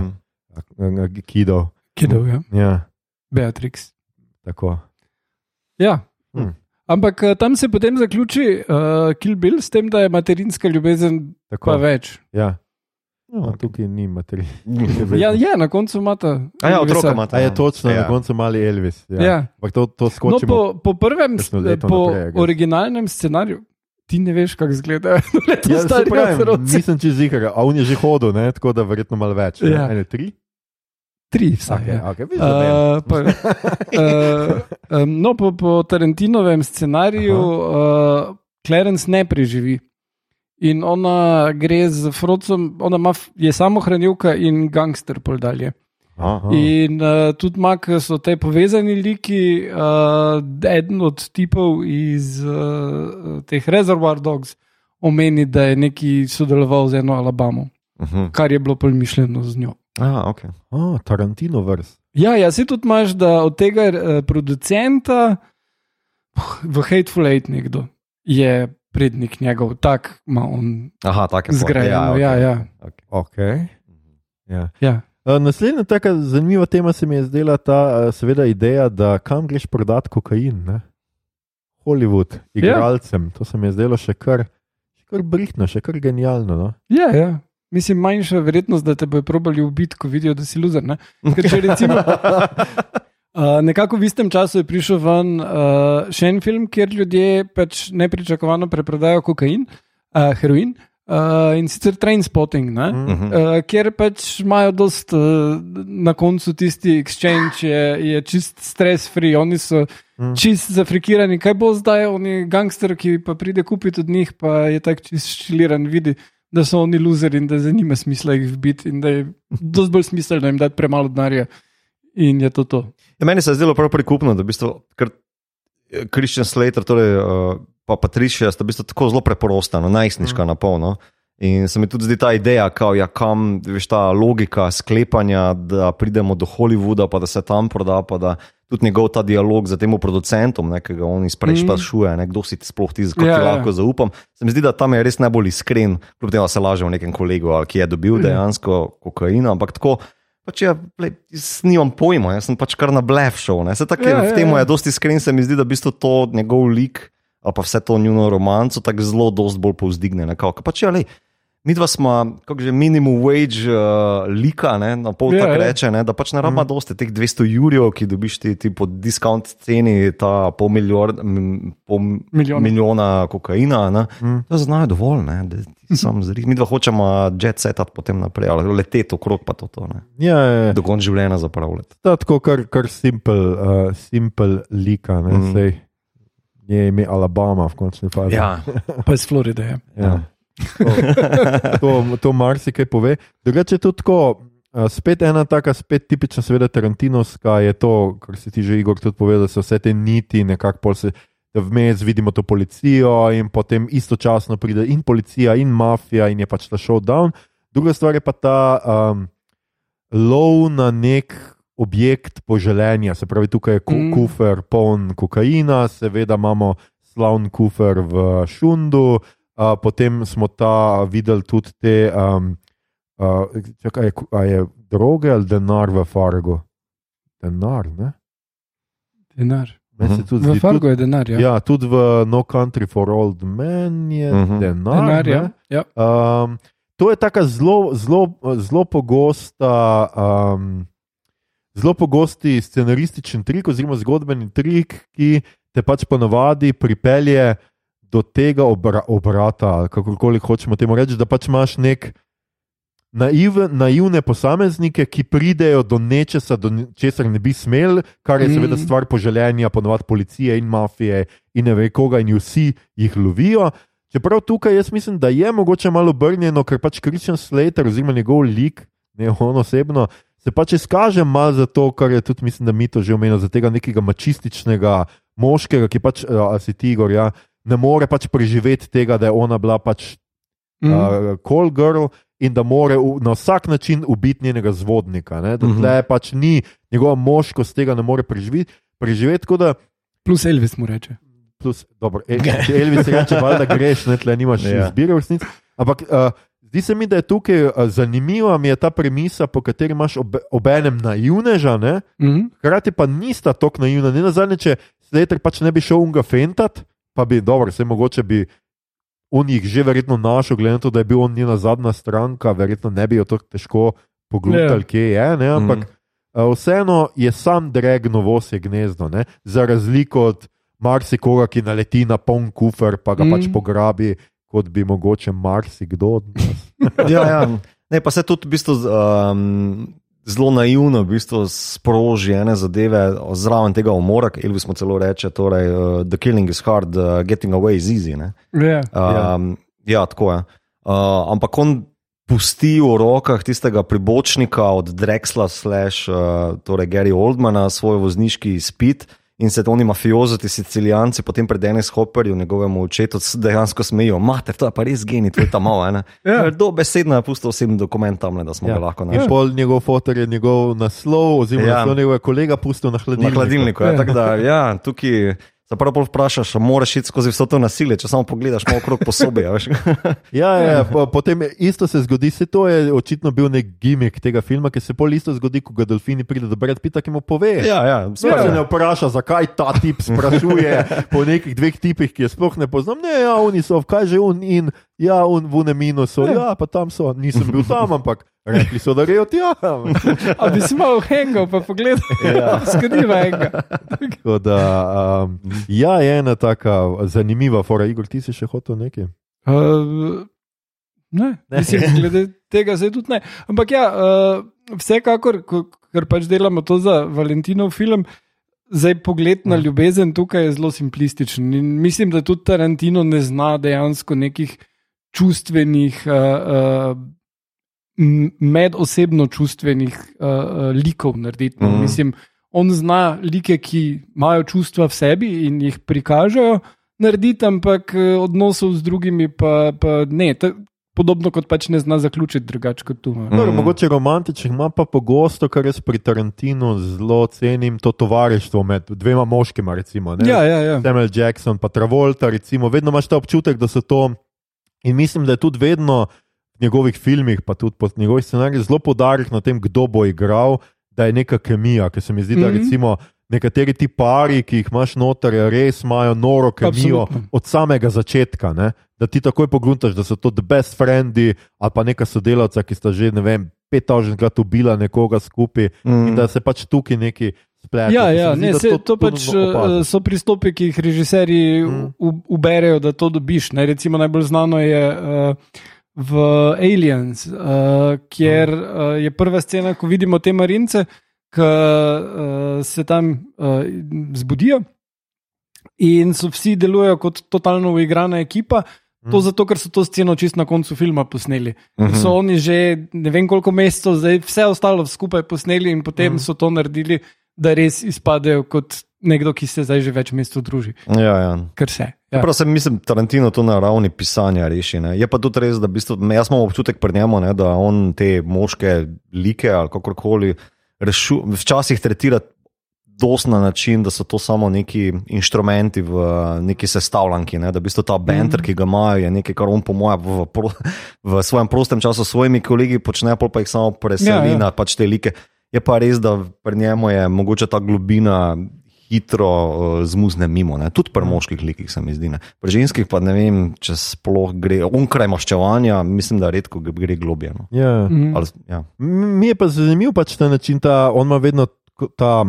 mhm. Kido. Kidov, ja. Ja, Beatrix. tako. Ja. Hm. Ampak eh, tam se potem zaključi uh, Kill Bill s tem, da je materinska ljubezen tako. pa več. Ja. No, No, tukaj ni materij. Ja, ja na koncu imata. A ja, otroka imata. A je točno, ja. ja. na koncu mali Elvis. Ja. Ja. Ampak to, to No, skočimo. po, po prvem, po naprej, a gre. originalnem scenariju, ti ne veš, kako izgleda. Ja, pravim, nisem čez zihar, a on je že hodil, ne? tako da verjetno malo več. Ja. Ja. Ene tri? Tri, vsaj. Okay, okay. Uh, pa, uh, um, no, po, po Tarantinovem scenariju uh, Clarence ne preživi. In ona gre z Frocom, ona ima, je samohranilka in gangster pol dalje. Aha. In uh, tudi ima, ker so te povezani liki, uh, eden od tipov iz uh, teh Reservoir Dogs omeni, da je neki sodeloval z eno Alabamo, Mhm. kar je bilo pol mišljeno z njo. Ah, okay. Oh, Tarantino vrst. Ja, ja, si tudi imaš, da od tega uh, producenta v Hateful Eight nekdo je prednik njegov, tak ima on Aha, tako je. zgrajeno. Ja, ja, Okay. Okay. Ja. ja. Uh, naslednja taka zanimiva tema se mi je zdela ta uh, seveda ideja, da kam greš prodati kokain. Ne? Hollywood, igralcem. Ja. To se mi je zdelo še kar, še kar brihtno, še kar genialno. No? ja, ja. Mislim, manjša verjetnost, da te bojo probali ubiti, ko vidijo, da si luzer. ne. Ker če recimo, Uh, nekako v istem času je prišel ven uh, še en film, kjer ljudje pač nepričakovano preprodajo kokain, uh, heroin uh, in sicer train spotting. Ne? Mm. Mhm. Uh, ker pač imajo dost, uh, na koncu tisti exchange, je, je čist stres-free, oni so Mm. mm. čist zafrikirani. Kaj bo zdaj, oni gangster, ki pa pride kupiti od njih, pa je tako čist šiliran, vidi, da so oni luzeri in da za njima smisla jih vbiti in da je dosti bolj smiselno jim dati premalo denarja. In je to to. Ja, meni se je zdelo prav prikupno, da v bistvu, ker Christian Slater torej, uh, pa Patricia sta v bistvu tako zelo preprosta, no, najstniška mm. na polno. In se mi tudi zdi ta ideja, kao, ja, kam veš ta logika sklepanja, da pridemo do Hollywooda, pa da se tam proda, pa da tudi njegov ta dialog z tem producentom, ne, ki ga on izprej Mm. sprašuje, ne, kdo si ti sploh ti, kako Ja, ti ja. lahko zaupam. Se mi zdi, da tam je res najbolj iskren, kljub temu, se laže o nekem kolegu, ali ki je dobil Ja. dejansko kokain, ampak tako Pač ja, lej, jaz nimam pojma, jaz sem pač kar na blef šel. Saj tako je, ja, v tem ja. je dosti iskren, se mi zdi, da v bistvu to njegov lik, pa vse to njuno romanco, tako zelo, dosti bolj povzdigne. Nekako. Pač, ja, lej, mi dva smo, kako že minimum wage uh, lika, ne, na pol Ja, tako ja. reče, ne, da pač ne rabimo mm. dosti teh 200 jurjev, ki dobiš ti, ti po discount ceni, ta pol, milijon, pol Milijona. milijona kokaina. Ne. Mm. To znajo dovolj, ne, da sam zrih. Mi dva hočemo jet setati potem naprej, ali leteti okrog pa to. to ne. Ja, ja, Do konca življenja zapravljati. Ta tako kar, kar simpel, uh, simpel lika, ne, Mm. sej je ime Alabama v končni fazi. Ja, Pa iz Floride je. Ja. To, to, to marsikaj pove. Drugače je to tako, spet ena taka, spet tipična, seveda Tarantinovska je to, kar si ti že Igor tudi povedal, da so vse te niti nekako pol se. da Vmes vidimo to policijo, in potem istočasno pride in policija, in mafija, in je pač ta showdown. Druga stvar je pa ta um, lov na nek objekt poželenja, se pravi, tukaj je ku, Mm. mm. kufer poln kokaina, seveda imamo slavn kufer v Šundu, uh, potem smo ta videli tudi te, um, uh, čakaj, je, je droge ali denar v Fargu? Denar, ne? Denar. Meni se Mhm. tudi V zdi, Fargo tudi, je denar. Ja. ja, tudi v No Country for Old Men je Mhm. denar. denar ne? ja. Ja. Um, to je tako zelo, zelo, zelo pogosta. Um, Zelo pogosti scenarističen trik, oziroma zgodbeni trik, ki te pač ponavadi pripelje do tega obra, obrata, kako koli hočemo temu reči, da pač imaš nek naiv, naivne posameznike, ki pridejo do nečesa, do česar ne bi smeli, kar je Mm. seveda stvar poželenja, ponovadi policije in mafije in ne ve koga, in vsi jih lovijo. Čeprav tukaj jaz mislim, da je mogoče malo obrnjeno, ker pač Christian Slater oziroma njegov lik, ne on osebno, se pač izkaže malo za to, kar je tudi, mislim, da mi to že omenil, za tega nekega mačističnega moškega, ki pač, a si ti, Igor, ja, ne more pač preživeti tega, da je ona bila pač Mm. uh, call girl in da more v, na vsak način ubiti njenega zvodnika. Ne? Da Mhm. tle pač ni, njegova moškost tega ne more preživeti. preživeti da, Plus Elvis mu reče. plus, dobro, El, če Elvis reče, da greš, ne tle nimaš Ja. izbire v resnici. Ampak uh, zdi se mi, da je tukaj uh, zanimiva mi je ta premisa, po kateri imaš ob, obenem naivneža, ne? Mm. hkrati pa nista tako naivna. Ne na zadnje, če Slater pač ne bi šel unga fentat, pa bi, dobro, vse mogoče bi on jih že verjetno našel, glede na to, da je bil on njena zadnja stranka, verjetno ne bi jo tako težko pogledali, Ja. kje je. Ne? Ampak mm. vseeno je sam dreg novost je gnezdo, ne? za razliko od marsikoga, ki naleti na poln kufer, pa ga mm. pač Mhm. pograbi, kot bi mogoče marsikdo od nas. ja, ja. Ne, pa se tudi v bistvu, um, zelo naivno v bistvu sproži ene zadeve zraven tega umora, ki Elvis mu celo reče: torej, uh, The killing is hard, uh, getting away is easy. Ne? Ja. Um, ja. ja, tako je. Uh, ampak on pusti v rokah tistega pribočnika od Drexla, slash, uh, torej Gary Oldmana, svoj vozniški izpit. In se oni mafiozi, ti sicilijanci, potem pred Denis Hopperjem, njegovemu očetu, dejansko smejijo. Mater, to je pa res genij, to je ta malo. ene." Ja. Dobesedno je pustil osebni dokument tam, da smo ja. ga lahko In našli. pol njegov fotor je njegov naslov, oziroma Ja. ja. naslov njegovega kolega pustil na Na hladilniku. hladilniku. Ja, Ja. tako da, ja, tukaj se prav bolj vprašaš, moraš iti skozi vso to nasilje, če samo pogledaš malo okrog po sobi. a veš. Ja, ja, po, potem isto se zgodi, se to je očitno bil nek gimmick tega filma, ki se pol isto zgodi, ko ga delfini pride do Brad Pitta, ki mu pove. ja, ja, Ja, se ne vpraša, zakaj ta tip sprašuje po nekih dveh tipih, ki jih sploh ne poznam. Ne, ja, oni so, kaj že un in, ja, un v ne minusu, ja, pa tam so, nisem bil tam, ampak rekli so, da grejo tja. A bi si malo hengal, pa pogledal, Ja. skadiva enega. Tako da, um, ja, je ena taka zanimiva fora, Igor, ti si še hotel nekaj. Uh, ne, Ne. mislim, glede tega zdaj tudi ne. Ampak ja, uh, vsekakor, ko- ker pač delamo to za Valentinov film. Zdaj, pogled na ljubezen tukaj je zelo simplističen. In mislim, da tudi Tarantino ne zna dejansko nekih čustvenih, uh, uh, medosebno čustvenih uh, likov narediti. No. Mhm. Mislim, on zna like, ki imajo čustva v sebi in jih prikažejo, narediti, ampak eh, odnosov z drugimi pa, pa ne. Ta, podobno kot pač ne zna zaključiti drugače kot tu. no. Dobro, Mm. mogoče romantičnih ima pa pogosto, kar jaz pri Tarantinu zelo cenim, to tovarištvo med dvema moškima. Recimo, ne? Ja, ja, ja. Samuel Jackson, pa Travolta, recimo, vedno imaš ta občutek, da so to. In mislim, da je tudi vedno njegovih filmih, pa tudi po njegovih scenarijih, zelo podarek na tem, kdo bo igral, da je neka kemija, ker se mi zdi, da Mhm. recimo. Nekateri ti pari, ki jih imaš noter, res imajo noro kemijo Absolutno. od samega začetka. Ne? Da ti takoj pogruntaš, da so to the best friendi ali pa neka sodelavca, ki sta že ne vem, 5000 krat ubila nekoga skupaj Mm. in da se pač tukaj neki splete. Ja, ja, zdi, ne, se, to pač ponudno opaziš. eh, so pristopi, ki jih režiserji Mm. mm. uberejo, da to dobiš. Ne? Recimo najbolj znano je uh, v Aliens, uh, kjer uh, je prva scena, ko vidimo te marince, ki uh, se tam uh, zbudijo in so vsi delujejo kot totalno uigrana ekipa. To Mm. zato, ker so to sceno čist na koncu filma posneli. Ker Mhm. So oni že ne vem koliko mesecev, zdaj vse ostalo skupaj posneli in potem Mhm. so to naredili, da res izpadejo kot nekdo, ki se zdaj že več mesecev druži. Ja, ja. Ker se. Ja. Prav sem, mislim, Tarantino to na ravni pisanja reši. Ne. Je pa tudi res, da v bistvu, jaz imam občutek pri njemu, ne, da on te moške like ali kakorkoli rešu, včasih tretira dost na način, da so to samo neki inštrumenti v neki sestavljanki. Ne, da v bistvu ta banter, ki ga imajo, je nekaj, kar on po mojem v, v, v svojem prostem času s svojimi kolegi počne, pa jih samo preseli Ja, ja. na pač te like. Je pa res, da pri njemu je mogoče ta globina hitro uh, zmuzne mimo, ne? tudi pri moških likih se mi zdi. Ne? Pri ženskih pa ne vem, če sploh gre, onkraj maščevanja, mislim, da redko gre globje. No. Ja. Mhm. Ali, ja. Mi je pa zanimiv pač ta način, ta, on ima vedno ta,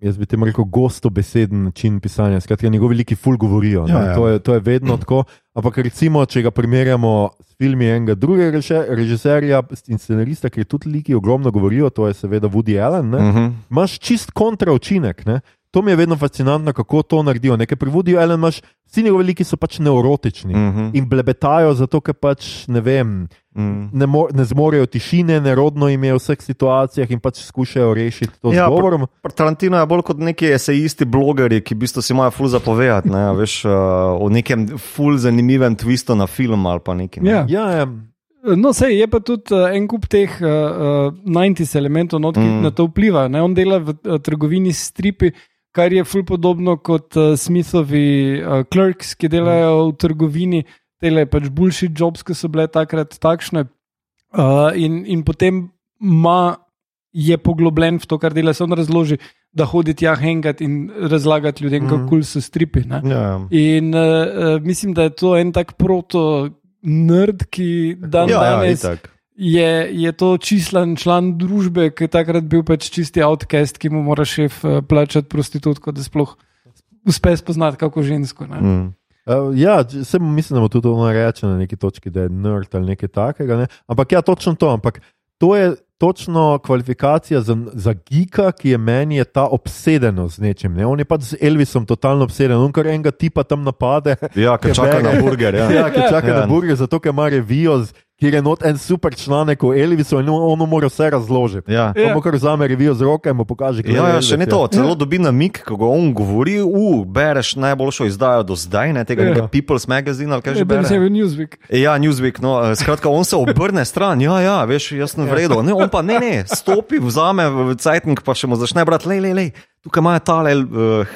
jaz bi temu rekel, gostobeseden način pisanja. Skratka, njegovi liki ful govorijo. Ja, Ja. To, je, to je vedno tako. Ampak recimo, če ga primerjamo s filmi enega drugega reže- režiserja in scenarista, ki tudi liki ogromno govorijo, to je seveda Woody Allen. Ne? Uh -huh. imaš čist kontra učinek. Ne? To mi je vedno fascinantno, kako to naredijo. Nekaj pri Allen imaš, vsi njegovi liki so pač neurotični. Uh -huh. In blebetajo, zato ker pač ne vem, Mm. ne, mo ne zmorejo tišine, nerodno jim je v vseh situacijah in pač skušajo rešiti to Ja, z govorom. Pri Tarantino je bolj kot neki esejisti, blogerji, ki v bistvu si imajo ful zapovedati, ne, a veš, uh, o nekem ful zanimivem twistu na film ali pa nekaj. Ne. Ja. Ja, ja. No, sej je pa tudi uh, en kup teh uh, uh, 90 elementov, not, ki Mm. na to vpliva. Ne? On dela v uh, trgovini s stripi, kar je ful podobno kot uh, Smithovi uh, clerks, ki delajo v trgovini, tele pač boljši jobs, ki so bile takrat takšne. Uh, in, in potem ima, je poglobljen v to, kar dela, se on razloži, da hodi tja hengat in razlagati ljudem, mm. kako kul so stripi. Ne? Ja, ja. In uh, uh, mislim, da je to en tak proto-nerd, ki dan Ja, ja, danes itak. Je, je to čislen član družbe, ki je takrat bil pač čisti outcast, ki mu mora šef uh, plačati prostitutko, da sploh uspe spoznati kako žensko. Ne? Mm. Uh, ja, se mislim, da mu tudi ono reče na neki točki, da je nerd ali nekaj takega. Ne? Ampak ja, točno to. Ampak to je točno kvalifikacija za, za geeka, ki je meni je ta obsedenost z nečim. Ne? On je pač z Elvisom totalno obseden, on kar enega tipa tam napade. Ja, Ki čaka bere- na burger. Ja. Ja, ki čaka Ja. na burger, zato ker ima revijo, z- kjer je not en super članek o Elvisu in on on mora vse razložiti. Ja. On mu kar vzame revijo z roke in mu pokaže, Ja, ja, še ne Elvis je. to, celo dobi namik, ko ga on govori, u, bereš najboljšo izdajo do zdaj, ne tega Ja. ja. People's Magazine ali kaj že bi se bereš. v Newsweek. Ja, Newsweek, no, eh, skratka, on se obrne stran, ja, ja, veš, jaz sem v redu. Ne, on pa ne, ne, stopi, vzame v Cajtnik, pa še mu začne brati, le, le, le, tukaj imajo tale uh,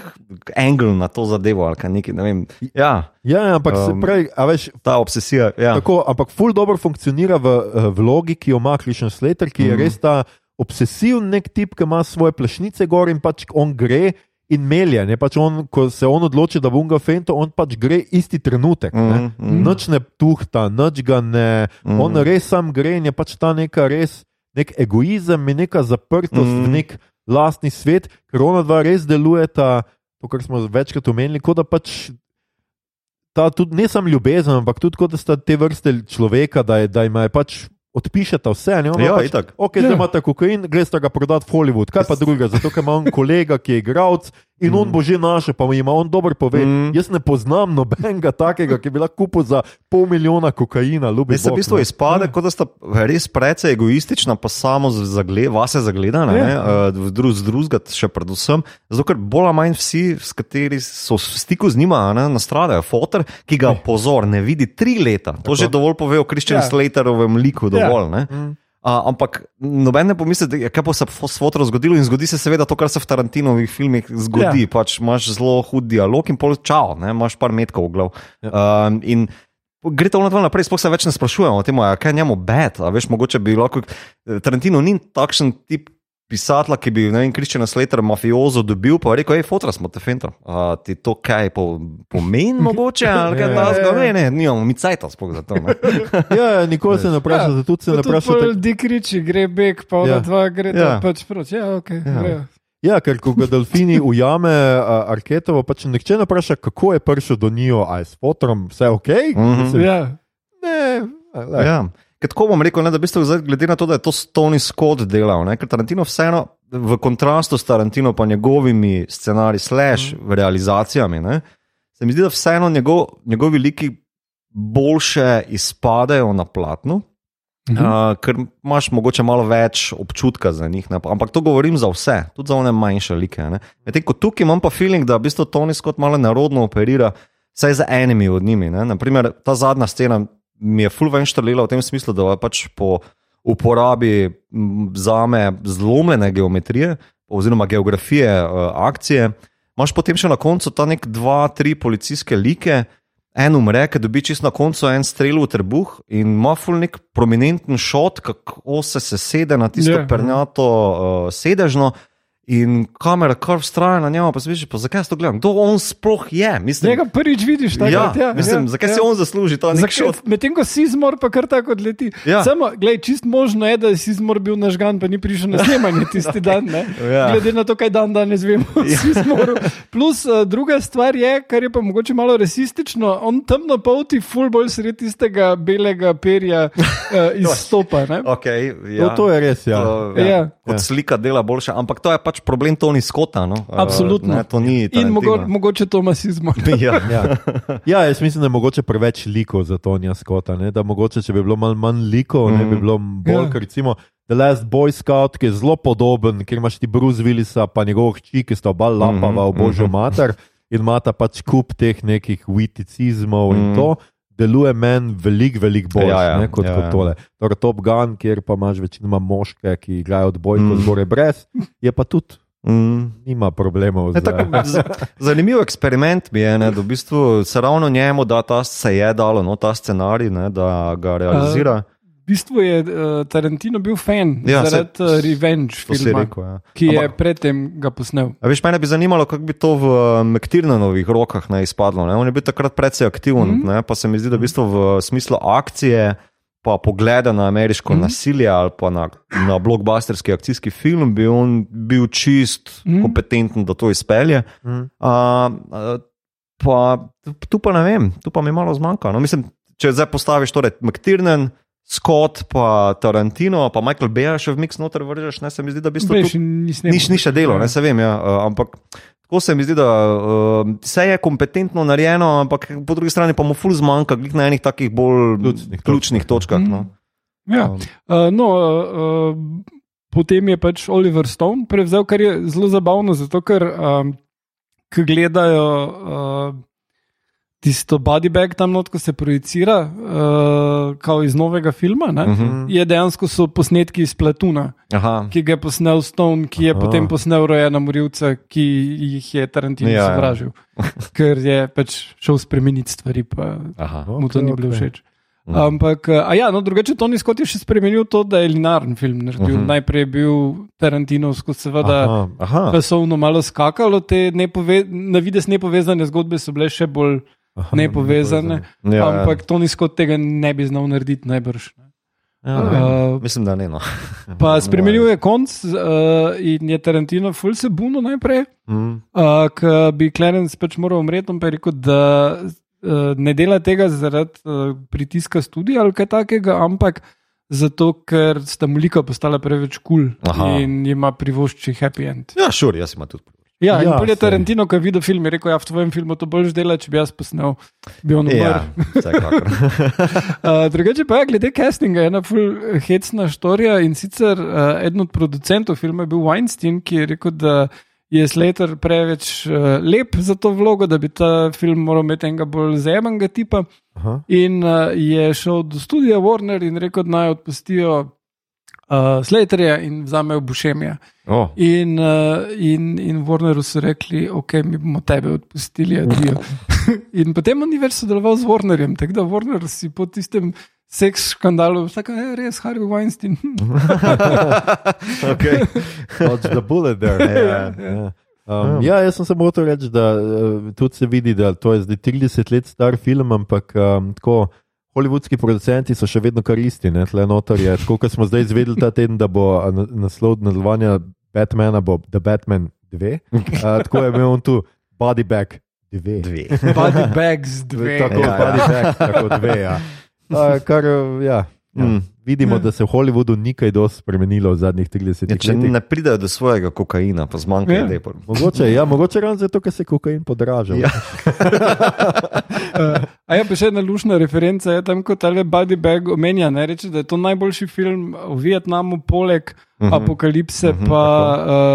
angle na to zadevo nekaj, ne vem. Ja, Ja, ja, ampak um, Um, prej, a veš, ta obsesija, ja. Tako, ampak ful dobro funkcionira v uh, vlogi, ki jo ima Christian Slater, ki je Mhm. res ta obsesiven nek tip, ki ima svoje plešnice gor in pač on gre in melje. Ne? Pač on, ko se on odloči, da bo unga fento, on pač gre isti trenutek. Mm, ne. mm. Noč ne tuhta, noč ga ne. Mhm. On res sam gre in je pač ta neka res nek egoizem in neka zaprtost Mhm. v nek lastni svet, ker ona dva res delujeta, to, kar smo večkrat omenili, kot da pač. Ta tudi ne samo ljubezen, ampak tudi kot da sta te vrste človeka, da, je, da ima je pač odpišeta vse. Ne, Ona Ja, pač, itak. Ok, Ja. zdaj imate kokain, greste ga prodati v Hollywood, kaj pa drugega, zato ker ima on kolega, ki je igralec in on bo že našel, pa ima on dober pove. Mm. Jaz ne poznam nobenega takega, ki bi lahko kupil za pol milijona kokaina. Res se v bistvu izpade, kot da sta res precej egoistična, pa samo zagle, vase zagledana, Ja. ne, eh, drug z drugega, še predvsem. Zato, ker bolj ali manj vsi, s kateri so v stiku z njima, ne, nastradajo. Fotor, ki ga pozor, ne vidi tri leta, to že dovolj pove o Ja. ja. Slaterovem liku. Dovolj, ja. Mm. A, ampak noben ne pomisli, da je- kaj bo se s fotorom zgodilo, in zgodi se seveda to, kar se v Tarantinovih filmih zgodi. Ja. Pač imaš zelo hud dialog in pol čau, ne, imaš par metkov v glav. Ja. Um, in Gre to naprej, sploh se več ne sprašujemo o tem, kaj je njemu bed. Veš, mogoče bi lahko. Tarantino ni takšen tip pisatla, ki bi, ne vem, Kriščana Slater, mafiozo dobil, pa rekel, hej, fotra smo te fentom. A ti to kaj po, pomeni, mogoče, ali kaj ta zgo, ne, ne, nimamo, mi cajta sploh za to. ne. Ja, ja, nikoli se ne vpraša, Ja, zato se ne Pa tudi vpraša. pol tak- Dikriči gre beg, pa Ja. dva gre Ja. ja. pač proč. Ja, ok. Ja. Ja. Ja, ker ko ga delfini ujame uh, Arketovo, pač nihče ne vpraša, kako je prišel do njo, a je s fotrom vse ok. Mhm. Mislim, Ja. Ne, a, lej. Ja. Ker tako bom rekel, ne, da v bistvu zdaj, glede na to, da je to Tony Scott delal, ne, ker Tarantino vseeno v kontrastu s Tarantino pa njegovimi scenariji, slash Mhm. realizacijami, ne, se mi zdi, da vseeno njegov, njegovi liki boljše izpadejo na platnu. Mhm. Uh, ker imaš mogoče malo več občutka za njih, ne? ampak to govorim za vse, tudi za one manjše like. ne. Medtem ko tukaj imam pa feeling, da v bistvu Tony Scott malo narodno operira, vsaj z enimi od njimi. ne. Naprimer, ta zadnja scena mi je full ven štrlela v tem smislu, da je pač po uporabi m, zame zlomljene geometrije oziroma geografije uh, akcije, imaš potem še na koncu ta nek dva, tri policijske like. En umre, ki dobi čist na koncu en strel v trebuh in ima ful nek prominenten šot, kako se sesede na tisto Ja. yeah. pernjato uh, sedežno. In kamera kar vztraja na njemu, pa se veš, pa zakaj jaz to gledam? Kdo on sploh je? Mislim, Njega prvič vidiš, tako ja, ja, mislim, ja, zakaj ja. si on zasluži ta nek Zakaj- šot? Medtem ko si zmor, pa kar tako odleti. Ja. Samo, gled, čist možno je, da si zmor bil nažgan, pa ni prišel na snemanje tisti dan. Ne? Ja. Glede na to, kaj dan danes vemo, si zmor. Plus uh, druga stvar je, kar je pa mogoče malo rasistično, on temno polti, full bolj sredi tistega belega perja uh, izstopa. ne. Okay, ja. To, to je res, ja. To, Ja. ja. Kot Ja. slika dela boljša, ampak to je pač problem Tony Scotta. No? Uh, Absolutno. Ne, to ni In mogo, mogoče to ima si zmor. Ja. Ja. ja, jaz mislim, da je mogoče preveč likov za Tonija Skota. Ne? Da mogoče, če bi bilo malo manj likov, ne bi Mhm. bilo bolj, Ja. ker recimo The Last Boy Scout, ki je zelo podoben, ker imaš ti Bruce Willisa, pa njegovo hči, ki sta oba lapava v Mhm, božjo mhm. mater in imata pač kup teh nekih viticizmov in Mhm. to. Deluje meni veliko, veliko bolj Ja, ja, ne, kot, ja, kot ja. tole. Torej, Top Gun, kjer pa imaš večinoma moške, ki igrajo odbojko, Mhm. mm. zgoraj brez, je pa tudi Mm. nima problemov. Ne, z- tako, z, zanimiv eksperiment mi je, ne, da v bistvu se ravno njemu da ta, se je dalo no, ta scenarij, ne, da ga realizira. V bistvu je uh, Tarantino bil fan Ja, zaradi uh, Revenge filma, rekel. Ja. ki je Ampak- predtem ga posnel. A veš, mene bi zanimalo, kako bi to v Mektirnanovih rokah ne, izpadlo. Ne? On je bil takrat precej aktiven, Mhm. mm. ne? pa se mi zdi, da v, bistvu v smislu akcije, pa pogleda na ameriško Mhm. mm. nasilje ali pa na, na blockbusterski akcijski film, bi on bil čist Mhm. mm. kompetenten, da to izpelje. Mhm. A, a, pa, tu pa ne vem, tu pa mi malo zmanjka. No, mislim, če zdaj postaviš torej McTiernan. Scott, pa Tarantino, pa Michael Bay še v mix noter vržeš, ne se mi zdi, da bi to Veš, ni še delo, ne se vem. Ja, uh, ampak tako se mi zdi, da uh, vse je kompetentno narejeno, ampak po drugi strani pa mu ful zmanjka, glih na enih takih bolj Ključnih ključnih točkah. Mhm. No. Ja. Um, Uh, no, uh, uh, potem je pač Oliver Stone prevzel, kar je zelo zabavno, zato ker um, gledajo uh, tisto body bag tam not, ko se projicira, uh, kao iz novega filma. Ne, Mhm. Je dejansko so posnetki iz Platuna, Aha. ki ga je posnel Stone, ki je Aha. potem posnel Rojena Morilca, ki jih je Tarantino Ja, ja. sovražil, ker je pač šel spremeniti stvari, pa Aha. mu to Okej, ni bilo všeč. Mhm. Ampak, a ja, no, drugače Tony Scott je še spremenil to, da je linearen film naredil. Uh Mhm. -huh. Najprej je bil Tarantinovsko, seveda, Aha. Aha. časovno malo skakalo, te nepove, na vides nepovezane zgodbe so bile še bolj Aha, nepovezane. Ja, Ampak Tony Scott tega ne bi znal narediti najbrž. ne. ja, ne. Uh, mislim, da ne. No. pa spremenil je konc uh, in je Tarantino ful se bunil najprej. Mm. Uh, Ker bi Clarence pač moral umreti, pa je rekel, da uh, ne dela tega zaradi uh, pritiska studija ali kaj takega, ampak zato, ker sta mu lika postala preveč kul Aha. cool in ima privošči happy end. Ja, šur, jaz imam tudi. Ja, in Ja, ja, je. Tarantino, ki je videl film, je rekel: ja, v tvojem filmu to boljš dela, če bi jaz posnel, bi on umrl. Ja. Uh, drugače pa je glede castinga ena ful hecna štorija in sicer uh, eden od producentov filma je bil Weinstein, ki je rekel, da je Slater preveč uh, lep za to vlogo, da bi ta film moral imeti enega bolj zemenega tipa. Aha. In uh, je šel do studia Warner in rekel, da naj odpustijo uh, Slaterja in vzamejo Bušemija. Oh. In, uh, in, in Warneru so rekli, ok, mi bomo tebe odpustili, adijo. In potem on ni več sodeloval z Warnerjem, tako da Warner si po tistem seks škandalu, tako da je res Harvey Weinstein. okay. Dodge the bullet there. Ja. Ja. Um, ja, jaz sem samo hotel reči, da uh, tudi se vidi, da to je zdaj 30 let star film, ampak um, tako. Hollywoodski producenti so še vedno kar isti, ne tle notor je. Tako kot smo zdaj izvedeli ta teden, da bo naslov nadaljevanja Batmana bo The Batman 2. Uh, tako je imel on tu Body Bag 2. Dve. Body bags, dve. Tako, Ja, ja, body ja. bag, tako dve. Ja. Uh, kar, ja, ja. Mm. Vidimo, Ja. da se v Hollywoodu ni kaj dosti spremenilo v zadnjih 30 Ja, če letih. ne pridejo do svojega kokaina, pa zmanjka Ja. idej. Mogoče, ja, mogoče ravno zato, ker se kokain podraža. Ja. Uh, a je pa še ena lušna referenca, je tam kot ali Buddy Bag omenja, ne reče, da je to najboljši film v Vietnamu, poleg uh Mhm. -huh. Apokalipse, uh Mhm, -huh, pa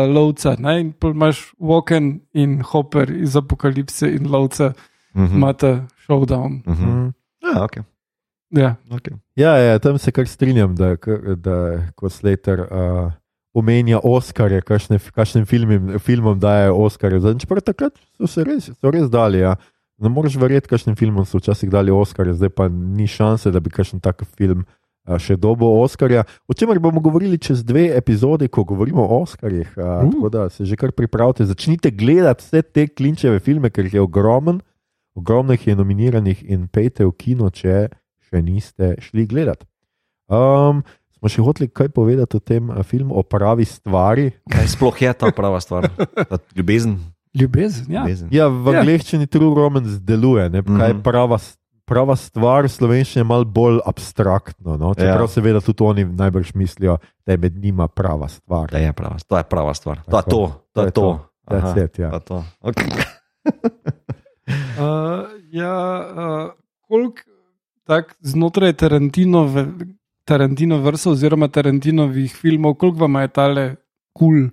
uh, Lovca. Ne? In imaš Walken in Hopper iz Apokalipse in Lovca, Mhm. imata showdown. Mhm. Mm. Ja, okay. Ja. Okay. Ja, ja, tam se kar strinjam, da, da ko Slater uh, omenja Oscarje, kakšne, kakšnim filmim, filmom daje Oscarje. Čeprav takrat so se res, so res dali. Ja. Ne moreš verjeti, kakšnim filmom so včasih dali Oscarje, zdaj pa ni šanse, da bi kakšen tak film uh, še dobo Oscarja. O čemer bomo govorili čez dve epizodi, ko govorimo o Oscarjih. Uh, Uh. tako da se že kar pripravite. Začnite gledati vse te klinčeve filme, ker jih je ogromen, ogromno jih je nominiranih in pejte v kino, če še niste šli gledati. Um, smo še hoteli kaj povedati o tem uh, filmu, o pravi stvari. Kaj sploh je ta prava stvar? Ta ljubezen. Ljubezen, ja. ljubezen. Ja, v Ja. angleščini True Romance deluje, ne? kaj je Mhm. prava, s- prava stvar, slovenščina je malo bolj abstraktno. No? Čeprav Ja. seveda tudi oni najbrž mislijo, da je med njima prava stvar. Da je prava, to je prava stvar. To je Tako. to, to je to. That's Aha, it, ja. to je to. Okay. Uh, ja, uh, koliko tak znotraj Tarantinove, Tarantino vrsta oziroma Tarantinovih filmov, koliko vam je tale kul cool,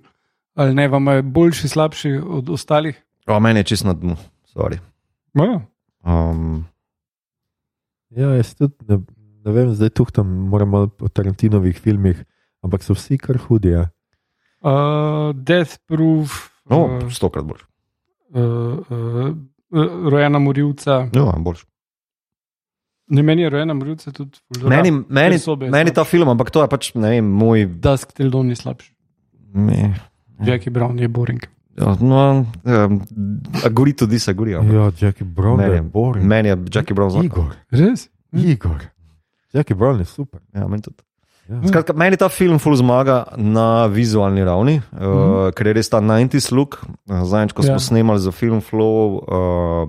ali ne, vam je boljši, slabši od ostalih? O, meni je čisto na dnu, sorry. No, Um, Ja, jaz tudi ne, ne vem, zdaj tu tam moram malo o Tarantinovih filmih, ampak so vsi kar hudi. Ja. uh, Death Proof, no, uh, stokrat boljši. uh, uh, uh, Rojena Morilca. Ja, boljši. Ne, meni je Rojena Morilca tudi dobra. Meni, meni, sobe meni ta film, ampak to je pač, ne vem, moj. Dusk Till Dawn je slabši. Ne, Jackie Brown je boring. ja, no, um, agree to disagree. ampak Ja, Jackie Brown Meni je boring. meni je Jackie Brown zelo. Igor, Res? Igor. Jackie Brown je super. Ja, meni tudi. Ja. Skratka, meni ta film ful zmaga na vizualni ravni, uh, Mhm. uh, ker je res ta 90s look. Uh, Zadnjič, ko smo Ja. snemali za film Flow uh,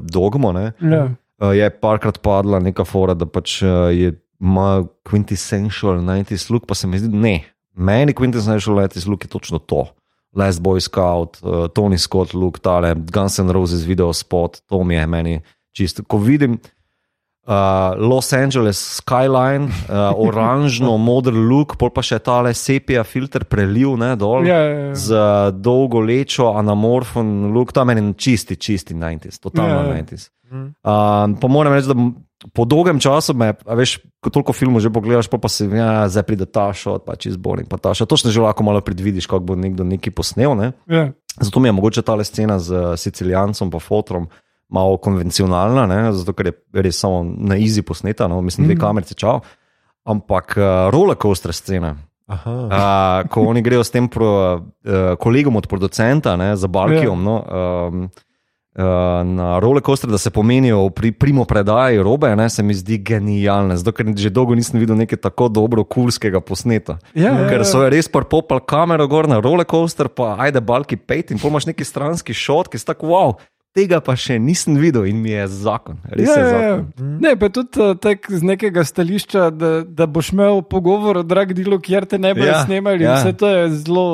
Dogmo, ne, Ja. Uh, je parkrat padla neka fora, da pač uh, je ima quintessential 90s look, pa se mi zdi, ne. Meni quintessential 90s look je točno to. Last Boy Scout, uh, Tony Scott, look, tale Guns N' Roses video spot, to mi je meni čisto. Ko vidim Los Angeles skyline, uh, oranžno, moder look, pol pa še tale sepija filter preliv ne, dol. Ja, ja, ja. Z dolgo lečo, anamorfen look, to je meni čisti, čisti 90s, totalno Ja, ja. 90s. Mhm. Um, pa moram reči, da po dolgem času, me, veš, ko toliko filmov že pogledaš, pa, pa si, ja, zdaj pride ta šot, pa čez boring, pa ta šot. Točno že lahko malo predvidiš, kako bo nekdo nekaj posnel. Ne? Ja. Zato mi je mogoče ta scena z uh, Sicilijancem in Fotrom malo konvencionalna, ne? zato ker je res samo na izi posneta, no? mislim, dve Mhm. kamerice čau. Ampak uh, rollercoaster scena, Aha. uh, ko oni grejo s tem pro, uh, kolegom od producenta, ne, za Balkijom. Ja. No, um, Uh, na rollercoaster, da se pomenijo pri primo predaji robe, ne, se mi zdi genialno, zato ker že dolgo nisem videl nekaj tako dobro kulskega posneta. Ja, ja, Ker ja. so res popali kamero gor na rollercoaster, pa ajde balki pet in pomaš neki stranski šot, ki je tako wow. Tega pa še nisem videl in mi je zakon. Res Ja, je ja, ja. zakon. Ne, pa tudi uh, tek z nekega stališča, da, da boš imel pogovor o drag delu, kjer te ne bodo Ja, ja, snemali. ja. Ja. Vse to je zelo.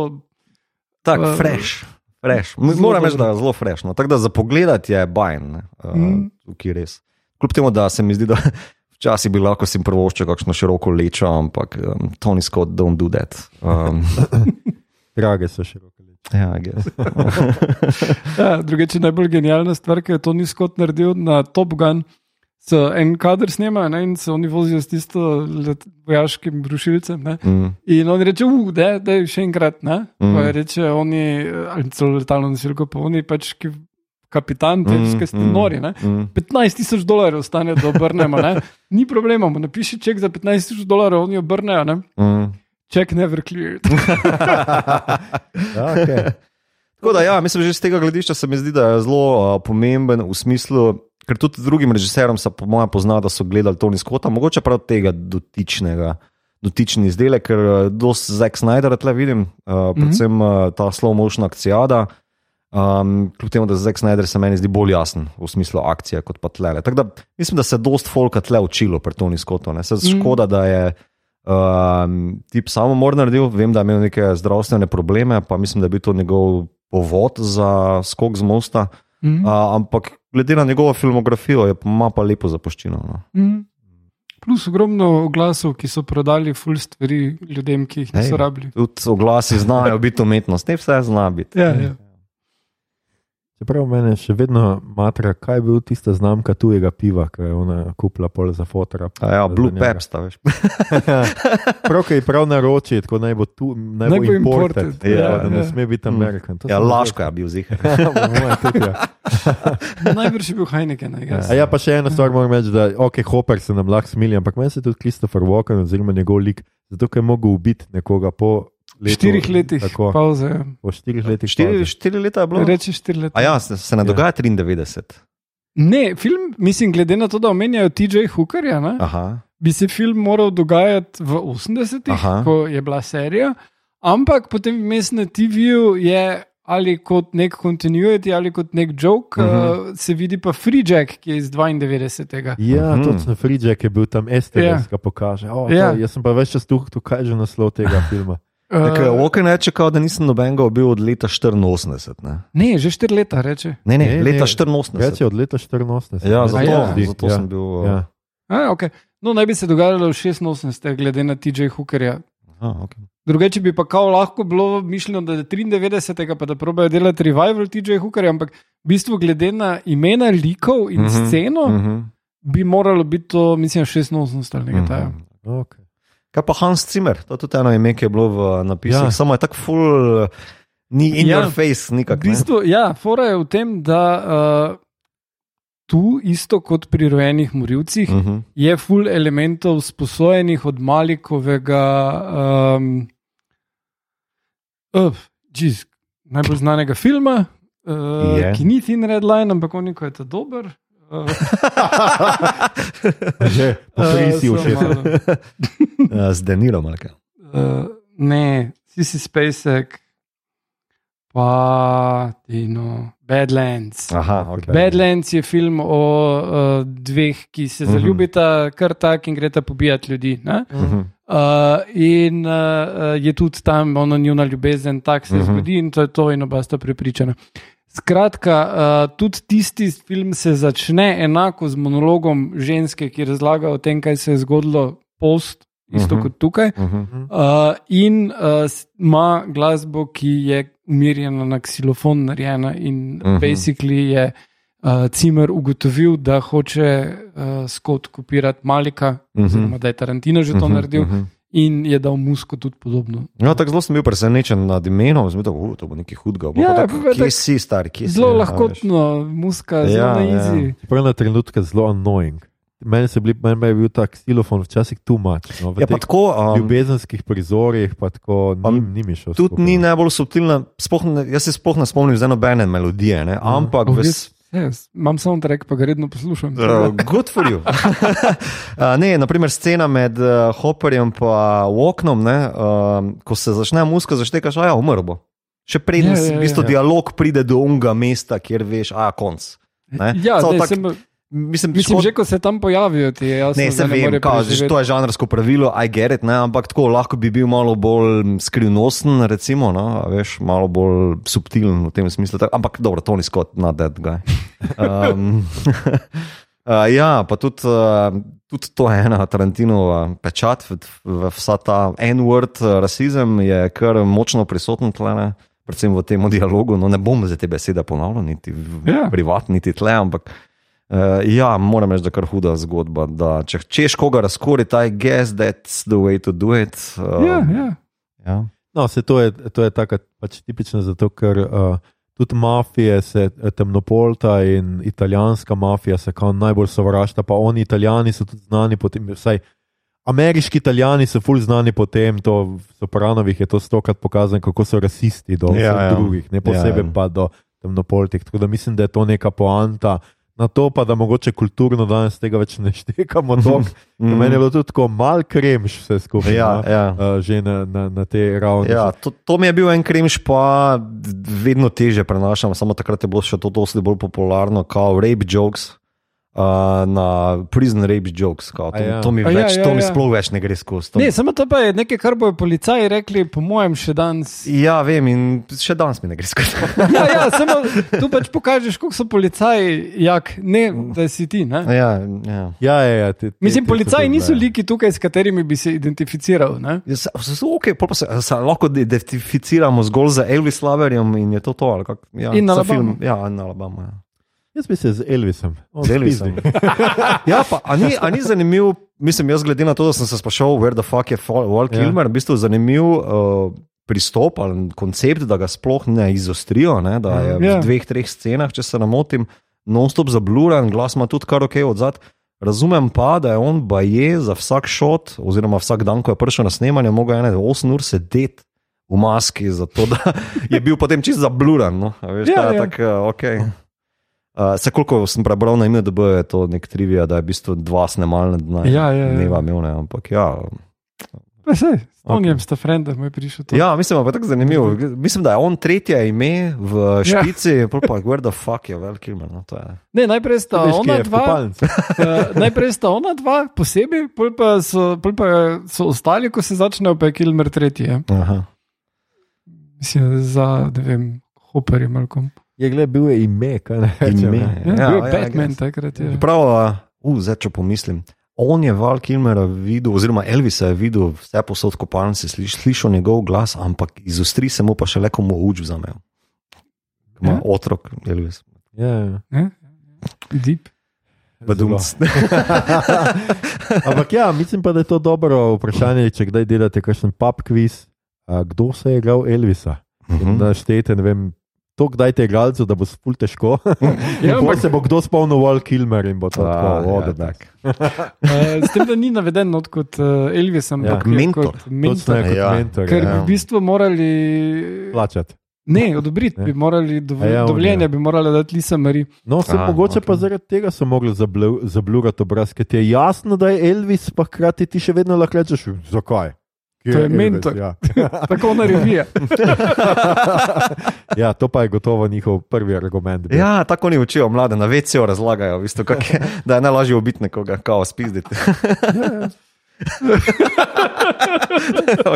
Tako, Uh, fresh. fresh. Moram reči, da je zelo fresh. No. Tako da za pogled je bajn, uh, Mm. tukaj res. Kljub temu, da se mi zdi, da včasih bi lahko si prvoščil kakšno široko lečo, ampak um, Tony Scott, don't do that. Um, Drage so široke. Ja. Ja, drugače, najbolj genialna stvar, ki je Tony Scott naredil na Top Gun. So en kader snema ne, in se oni vozijo s tisto vojaškim rušilcem. Ne. mm. In on reče, uf, da je še enkrat. Ne? Mm. Mm. Reče, oni, ali celo letalno nosilko, pa oni pač, ki kapitan, te Mm, ste mm, nori. Ne? Mm. 15 tisoč dolarjev stane, da obrnemo. Ne? Ni problema, napiši ček za 15 tisoč dolarjev, oni obrnejo. Ne? Mm. Check never cleared. Ja, okay. Tako da, ja, mislim, že z tega gledišča se mi zdi, da je zelo uh, pomemben v smislu, ker tudi drugim režiserjem se po mojem pozna, da so gledali Tony Scotta, mogoče prav tega dotičnega. Dotični izdelek, ker uh, dosti Zack Snyder tle vidim, uh, predvsem uh, ta slow motion akcijada. Um, kljub temu, da Zack Snyder se meni zdi bolj jasen v smislu akcije kot pa tle. Tako da mislim, da se je dost folka tle učilo pri Tony Scottu. Ne. Se škoda, da je um, tip samomor naredil, vem, da je imel neke zdravstvene probleme, pa mislim, da je bil to njegov povod za skok z mosta. Mm. Uh, ampak glede na njegovo filmografijo, je pa ima pa lepo zapuščino. No. Mm. Plus ogromno glasov, ki so prodali ful stvari ljudem, ki jih niso Ej. rabili. Tudi oglasi znajo biti umetnost, ne vse zna biti. Ja, ja. Čeprav mene še vedno matra, kaj je bil tista znamka tujega piva, ki je ona kupila pol za fotora. A ja, Blue Za njega. Pep, sta veš. Prav, ki je prav naroči, tako naj bo tu, naj Naj bo imported, imported, ja, ja, da ne ja. sme biti Amerikan. To Ja, Laško je bil zihar. Ja, ja. Najbrž je bil Heineken. I guess. A ja, pa še ena stvar moram reči, da ok, Hopper se nam lahko smili, ampak meni se tudi Christopher Walken oziroma njegov lik, zato ker je mogel ubiti nekoga po letu, štirih letih Tako, pauze. ja. po štirih letih. Štiri, pauze. štiri leta je bilo. Reči štiri leta. A ja, se, se ne dogaja 93. Ne, film, mislim, glede na to, da omenjajo TJ Hookerja, ne, Aha. bi se film moral dogajati v 80-ih, Aha. ko je bila serija, ampak potem vmes na TV-ju je ali kot nek continuity ali kot nek joke, uh. -huh. uh, se vidi pa Free Jack, ki je iz 92. Ja, Mhm. točno, Friedrich je bil tam STS, ki pokaže. O, to, Ja. Jaz sem pa več čas tu, tu kaže naslov tega filma. Tako, Uh, Walken je čakal, da nisem nobenega bil od leta 84. Ne, ne, že štiri leta reče. ne, ne, Ne, ne ne, leta 84. Reče od leta 84. Ja, zato, ja. zato ja. sem bil. uh, Ja. A, okay. No, naj bi se dogajalo v 86, glede na TJ Hookerja. Aha, okay. Drugače bi pa kao lahko bilo mišljeno, da je 93, pa da probejo delati revival TJ Hookerja, ampak v bistvu glede na imena likov in Mhm, uh -huh, sceno, uh -huh. Mhm. bi moralo biti to, mislim, 86 ali nekaj takega. Mhm. Okay. Kaj pa Hans Zimmer, to je tudi eno ime, ki je bilo v napisih, Ja. samo je tako full, uh, ni in Ja. your face, V nikak. ne. bistvu, ja, fora je v tem, da uh, tu, isto kot pri rojenih morilcih, uh -huh. Mhm. je full elementov sposojenih od Malikovega, um, uh, geez, najbolj znanega filma, uh, Je. ki ni Thin Red Line, ampak on je ta dober. Uh, Že poprisi uh, v šest. samo malo. Ja, Z Denilom, ali kaj. Uh, ne, Sisi Spacek, pa Tino, Badlands. Aha, okay. Badlands je film o uh, dveh, ki se Mhm. zaljubita kar tak in greta pobijati ljudi. ne? Mhm. Uh, in uh, je tudi tam ona njuna ljubezen, tako se uh Mhm. -huh. zgodi in to je to, in oba sta prepričana. Skratka, uh, tudi tisti film se začne enako z monologom ženske, ki razlaga o tem, kaj se je zgodilo post, isto uh Mhm. -huh. kot tukaj. Mhm. Uh, in uh, ima glasbo, ki je umirjena na ksilofon, narejena in uh Mhm. -huh. basically je uh, Cimer ugotovil, da hoče uh, Scott kopirati Malika, uh Mhm. -huh. oziroma da je Tarantino že to uh -huh. naredil. Uh. -huh. In je dal musko tudi podobno. Ja, tako zelo sem bil presenečen nad imenom, sem rekel, to bo nekaj hudega. Ja, Ja, tako, tak- kje si, stari, kje si? Zelo a veš. lahkotno, muska, zelo Ja, na ja. easy. Čeprav na trenutke zelo annoying. Meni, se bili, meni je bil ta ksilofon včasih too much. No, v Ja, tako. Um, ljubezenskih prizorih, pa tako Pa ni, ni mi šel. Tudi skupaj. ni najbolj subtilna, sploh ne, jaz se sploh ne spomnim za nobene melodije, ne? ampak Oh, v, jaz- Yes, imam soundtrack, pa ga redno poslušam. Uh, good for you. uh, ne, naprimer, scena med uh, Hopperjem in Walknom, ne, uh, ko se začne muska, zaštekaš, a ja, umrl bo. Še preden Ja, ja, ja, ja, v bistvu ja. ja. dialog pride do unga mesta, kjer veš, a konc. Ne? Ja, Samo ne, tak- sem, Mislim, mislim, škod- že ko se tam pojavijo, ti je jasno, Ne, se vem, kao, preživeti. to je žanrsko pravilo, I get it, ne, ampak tako lahko bi bil malo bolj skrivnosten, recimo, no, veš, malo bolj subtilen v tem smislu. Tak, ampak dobro, Tony Scott, not that guy. Um, uh, ja, pa tudi, uh, tudi to je ena Tarantinova pečat, v, v vsa ta N-word uh, rasizem je kar močno prisoten tle, ne, predvsem v tem dialogu. No, ne bom za te besede ponavljal, niti v, Ja. ja. privat, niti tle, ampak. Uh, ja, moram reči, da je kar huda zgodba. Da, če češ koga razkoriti, I guess that's the way to do it. Uh, Ja, ja. ja. No, se to je, to je taka, pač tipično zato, ker uh, tudi mafije, se, eh, temnopolta in italijanska mafija se kao najbolj sovražta, pa oni italijani so tudi znani po tem, vsaj ameriški italijani so fulj znani po tem, to v Sopranovih je to stokrat pokazano, kako so rasisti do Ja, ja. drugih, ne posebej Ja, ja. pa do temnopoltih. Tako da mislim, da je to neka poanta. Na to pa, da mogoče kulturno danes tega več ne štekamo. Mm. Mm. Meni je bilo tudi tako mal kremš vse skupaj. Ja, no, ja. uh, že na, na, na tej ravni. Ja, to, to mi je bil en kremš, pa vedno teže prenašam. Samo takrat je bilo še to dosti bolj popularno, kot rape jokes. Uh, na prison rape jokes, kao, to, A ja. to, mi A ja, več, ja, to mi ja. sploh več ne gre skozi. Ne, samo to pa je nekaj, kar bojo policaji rekli, po mojem, še danes. Ja, vem, in še danes mi ne gre skozi. Ja, ja, samo tu pač pokažeš, koliko so policaji, jak, ne, da si ti. Ne? ja, ja. Ja, ja, ja, te, te, Mislim, te so policaji tudi, niso ja. liki tukaj, s katerimi bi se identificiral. Ne? Ja, se- se- okay, pol pa se, se lahko identificiramo zgolj z Elvis Laverjem in je to to. ali kak- Ja, In za Alabamo. film. Ja, in Alabama. Ja. Jaz bi se z Elvisom. Z Elvisom. Ja, pa a ni, a ni zanimiv, mislim, jaz glede na to, da sem se spraševal, where the fuck je Val Ja. Kilmer, v bistvu zanimiv uh, pristop ali koncept, da ga sploh ne izostrijo, ne, da je Ja. v dveh, treh scenah, če se ne motim, non-stop zabluran, glas ima tudi kar ok odzad. Razumem pa, da je on baje za vsak šot, oziroma vsak dan, ko je prišel na snemanje, mogel ene 8 ur sedeti v maski, zato da je bil potem čist zabluran. No. A Veš, Ja, ja, ja. tak, uh, okay. Uh, se koliko sem prebral na IMDB, je to nek trivija, da je v bistvu dva snemalna dna. Ja, ja, ja. Dneva imel, ne, ampak ja. Pa sej, s Tonijem sta frenda, moj prišel to. Ja, mislim, da je tako zanimivo. Mislim, da je on tretje ime v Ja. špici, ja. pa where the fuck je Val Kilmer. No, je. Ne, najprej sta Veš, kje ona je dva, uh, najprej sta ona dva posebej, pol pa so, pol pa so ostali, ko se začnejo, pa je Kilmer tretji. Je. Aha. Mislim, za, ne vem, Hopper je Malcolm. Je gled, bil je ime, kaj ne rečem. Ime. ja. Ja, Ja, bil je ja, Batman guess. takrat. Je. Prav, uh, zdaj če pomislim. On je Val Kilmera videl, oziroma Elvisa je videl, vse posod kopalnice, sliš, slišal njegov glas, ampak izostri se mu pa še le komu uč vzamejo. Ma Ja. otrok, Elvis. Ja, Ja? Deep. Badumc. Ampak ja, mislim pa, da je to dobro vprašanje, če kdaj delate kakšen pub quiz. Kdo se je igral Elvisa? Mhm. In naštejte, ne vem, to kdaj te igralcev, da bo ful težko. Ja, Ja, ampak, se bo kdo spomnil Wall Kilmer in bo to Ah, tako, oh, ja, tak. uh, s tem, da ni naveden not kot uh, Elvis, ampak Ja. Mentor. kot mentor. kot Ja. mentor. Ker ja. bi v bistvu morali. Plačati. Ne, odobriti Ne. bi morali, dov, A ja, on, dovoljenje ja. bi morali dati Lisa Marie. No, se A, mogoče ok. pa zaradi tega so mogli zablu- zablurati obraz, ker ti je jasno, da je Elvis, pa hkrati ti še vedno lahko rečeš, zakaj. Kje To je Elvis? mentor. Ja. Tako na revije. ja, to pa je gotovo njihov prvi argument. bil. Ja, tako oni učijo mlade, na VC-ju razlagajo, v bistvu, je, da je najlažje ubiti nekoga, kao spizditi.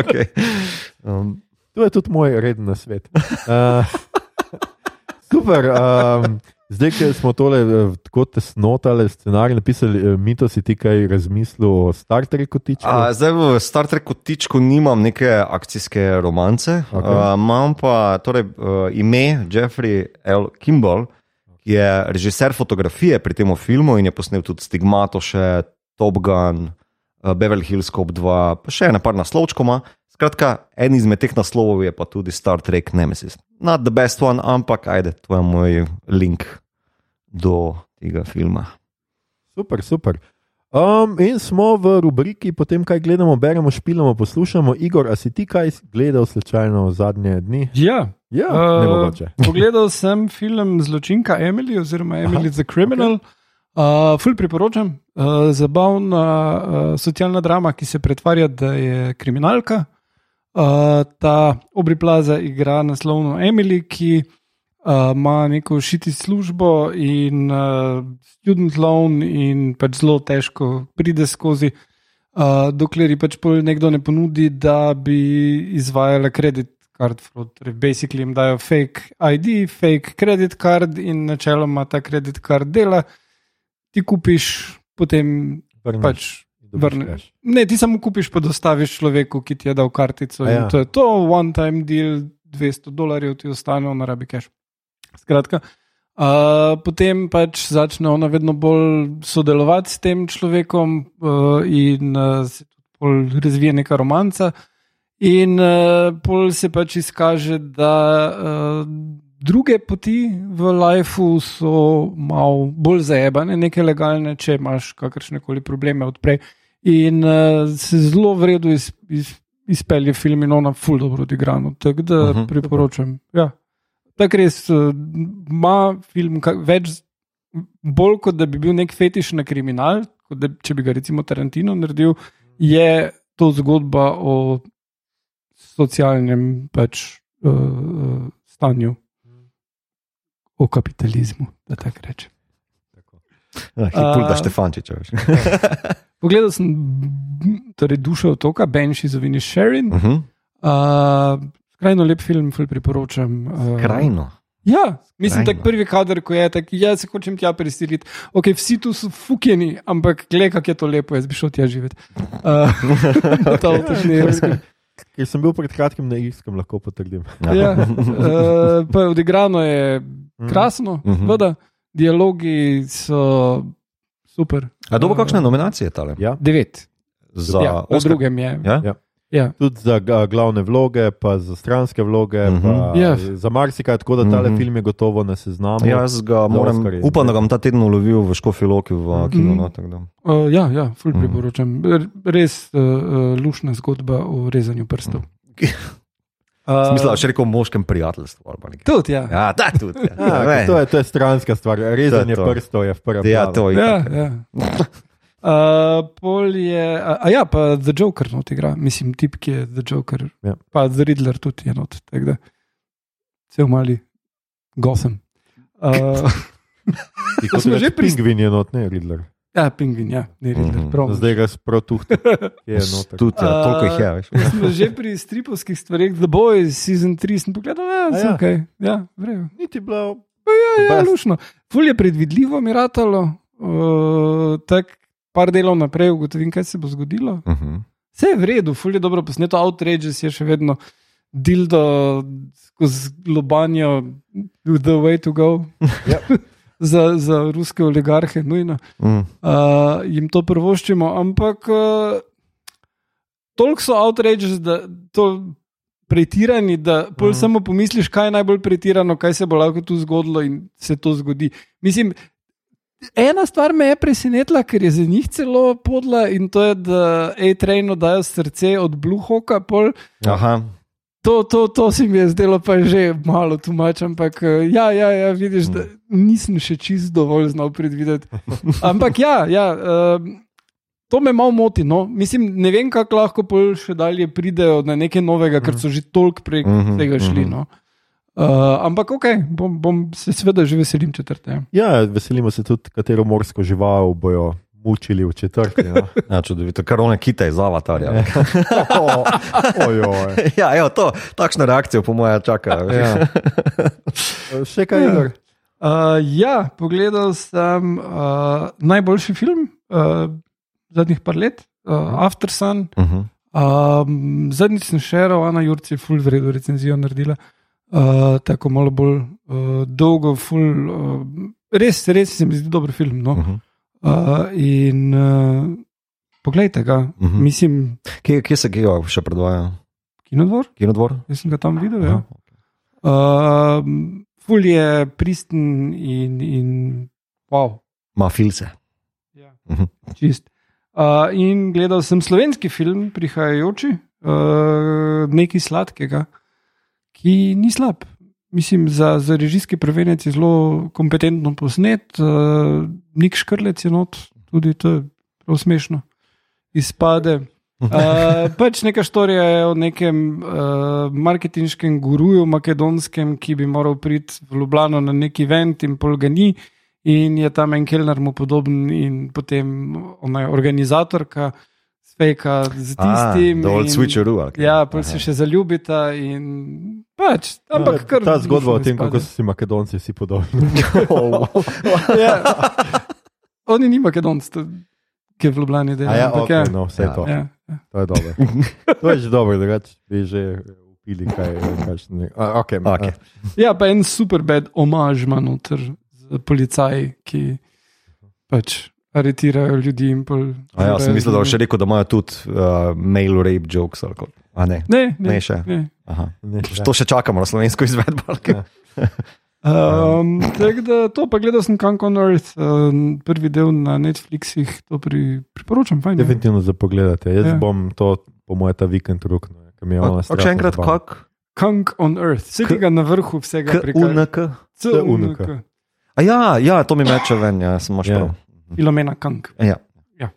okay. um, To je tudi moj reden na svet. Uh, super. Um, zdaj, ker smo tole eh, tako tesnotale scenarij napisali, eh, Mito si ti kaj razmislil o Star Treku tiču? a, zdaj v Star Treku tičku nimam neke akcijske romance, okay. uh, imam pa torej, uh, ime Jeffrey L. Kimball, ki je režiser fotografije pri tem filmu in je posnel tudi Stigmatoše, Top Gun, uh, Beverly Hills Cop 2, pa še ene par naslovčkoma. Skratka, en izmed teh naslovov je pa tudi Star Trek Nemesis. Not the best one, ampak ajde, to je moj link do tega filma. Super, super. Um, in smo v rubriki, potem kaj gledamo, beremo, špilamo, poslušamo. Igor, a si ti kaj gledal slučajno v zadnje dni? Ja, Ja, Eh, ne mogoče. Pogledal sem film Zločinka Emily oziroma Emily Aha, the Criminal. Okay. Uh, ful priporočam, uh, zabavna uh, socialna drama, ki se pretvarja, da je kriminalka. Uh, ta Obri Plaza igra naslovno Emily, ki uh, ima neko šiti službo in uh, student loan, in pač zelo težko pride skozi, uh, dokler ji pač nekdo ne ponudi, da bi izvajala kredit card fraud. Torej, basically jim dajo fake ID, fake credit card in načeloma ta credit card dela, ti kupiš, potem Vrneš, pač. Dobiš vrne- cash. Ne, ti samo kupiš, pa dostaviš človeku, ki ti je dal kartico. Ja. To je to, one time deal, 200 dolarjev ti ostane, ona rabi cash. Skratka. Uh, potem pač začne ona vedno bolj sodelovati s tem človekom, uh, in uh, se tudi bolj razvije neka romanca. In uh, pol se pač izkaže, da uh, druge poti v lifeu so malo bolj zajebane, neke legalne, če imaš kakršne koli probleme odprej. In uh, se zelo v redu iz, iz, izpelje film in ona ful dobro odigrano. Tako da uh Mhm. -huh, priporočam. Ja. Tako res uh, ima film ka, več, bolj kot da bi bil nek fetiš na kriminal, kot da, če bi ga recimo Tarantino naredil, je to zgodba o socialnem pač, uh, stanju, o kapitalizmu, da tako rečem. Ja, Hipul da A- Štefančiča. Pogledal sem torej, Dušo otoka, Banshees of Inisherin. Mhm. Uh, skrajno lep film, ful priporočam. Uh, Krajno. Ja, mislim, da Krajno. prvi kader, ko je tako, jaz se hočem tja prisiliti. Ok, vsi tu so fukjeni, ampak gled, kako je to lepo, jaz bi šel tja živeti. Uh, to je tudi nekaj. Ker sem bil pred kratkim na Irskem, lahko potrdim. Ja, uh, pa odigrano je krasno, Mhm. voda, dialogi so super. A dobro, kakšne nominacije tale? Ja. Devet. Za ja, Oscar? drugem je. Ja? Ja. Ja. Tudi za glavne vloge, pa za stranske vloge, Mhm. pa Ja. za marsikaj, tako da tale Mhm. film je gotovo na seznamu. Jaz ga moram, upam, da ga bom ta teden ulovil v Škofi Loki v kinu. No, tako da. Uh, ja, ja, ful Mhm. priporočam. Res uh, uh, lušna zgodba o rezanju prstov. Uh, Smisla, še rekel o moškem prijateljstvu. Tudi, ja. Ja, da, tudi. Ja. Ja, Ne. to, je, to je stranska stvar. Rezanje to. prstov je v prvem Ja, planu. to je. Ja, ja. Uh, pol je, a, a ja, pa The Joker not igra, mislim, tip, ki je The Joker. Ja. Pa The Riddler tudi je not, tako da cel mali gosem. Uh, Ti To smo že pri- Pingvin je not, ne Riddler. Ja, pingvin, ja, ne Riddler. Mhm. prav. Zdaj ga sprotuh. Je noter. Tudi, ja, toliko jih je. Veš. Smo že pri stripovskih stvareh, The Boys, season 3, sem pogledal, ja, A ja. ja. Okay. ja vrejo. Niti bilo. Ja, Best. lušno. Ful je predvidljivo mi ratalo, uh, tako par delov naprej ugotovim, kaj se bo zgodilo. Mhm. Vse je v redu, ful je dobro posneto, outrageous je še vedno dildo skozi lobanjo, the way to go. Ja. za, za ruske oligarhe, nujno. Mm. Uh, jim to prvoščimo, ampak uh, toliko so outrageous, da to. Pretirani, da pol Mhm. samo pomisliš, kaj je najbolj pretirano, kaj se bo lahko tu zgodilo, in se to zgodi. Mislim, ena stvar me je presenetila, ker je za njih celo podla in to je, da A-Trainu dajo srce od Bluehoka. Pol. Aha. To, to, to se mi je zdelo pa že malo tumač, ampak eh, ja, ja, ja vidiš, da nisem še čist dovolj znal predvideti. Ampak ja, ja um, to me malo moti. No. Mislim, ne vem, kako lahko še dalje pridejo na nekaj novega, ker so že toliko prek Mhm, tega šli. mhm. No. Uh, ampak ok, bom, bom se seveda že veselim četrte. Ja, veselimo se tudi, katero morsko žival bojo mučili v četrti. No. Ja, čudovito, kar one kite iz avatarja. O, ojoj. Ja, evo, to, takšno reakcijo, po mojem, čaka. veš. Ja. Še kaj, Igor? Uh, ja, pogledal sem uh, najboljši film uh, zadnjih par let, uh, After Sun. Mhm. Um, zadnjič sem šeral, Ana Jurci je full vredo recenzijo naredila. Uh, tako malo bolj uh, dolgo, full, uh, res, res se mi zdi dober film. No? Mhm. Uh, in uh, poglejte ga, Mhm. mislim, Kje, kje se ga še predvaja? kinodvor, Kinodvor? jaz sem ga tam videl. Ja. Aha. Uh, ful je pristen in, in wow. Ma filce. Ja. Mhm. Čist. Uh, in gledal sem slovenski film, prihajajoči, uh, nekaj sladkega, ki ni slab. Mislim, za, za režijski prvenec je zelo kompetentno posnet, uh, nik škrlec je not, tudi to je prav smešno. Izpade. Uh, pač neka štorija je o nekem uh, marketinškem guruju makedonskem, ki bi moral priti v Ljubljano na neki event in pol ga ni. In je tam en kelner mu podoben, in potem ona je organizatorka, spejka z tistim. Dol in- switcheroo. kaj? Ja, pa se še zaljubita. In, pač, ampak kar Ta zgodba o tem, kako izpade. so si Makedonci vsi podobni. Ja. Oni ni makedonci, ki v Ljubljani A delajo. ja, ampak okay, ja. no, vse Ja. to. Ja, ja. To je dobro. To je že dobro, da bi že upili kaj. kaj A, okay, Okej. ja, pa en super bed omaž ima noter z policaji, ki pač aretirajo ljudi in pol. A ja, sem mislil, da boš še rekel, da imajo tudi uh, mail rape jokes. ali kako. A ne. Ne, ne, Ne še. Ne. Aha. Ne, To še čakamo na slovensko izvedbo. Ja. Um, tako da to, pa gledal sem Kang on Earth, um, prvi del na Netflixih, to pri, priporočam. Fajn. Definitivno za pogledati. Jaz Ja. ja. bom to, po mojem, ta vikend Pa strašno še enkrat, zabavna. kak? Kang on Earth, vse tega na vrhu vsega prikaza. KUNK. CUNK. A ja, ja, to mi meče ven, ja, sem imaš Ja. prav. Filomena Kang. Ja. Ja.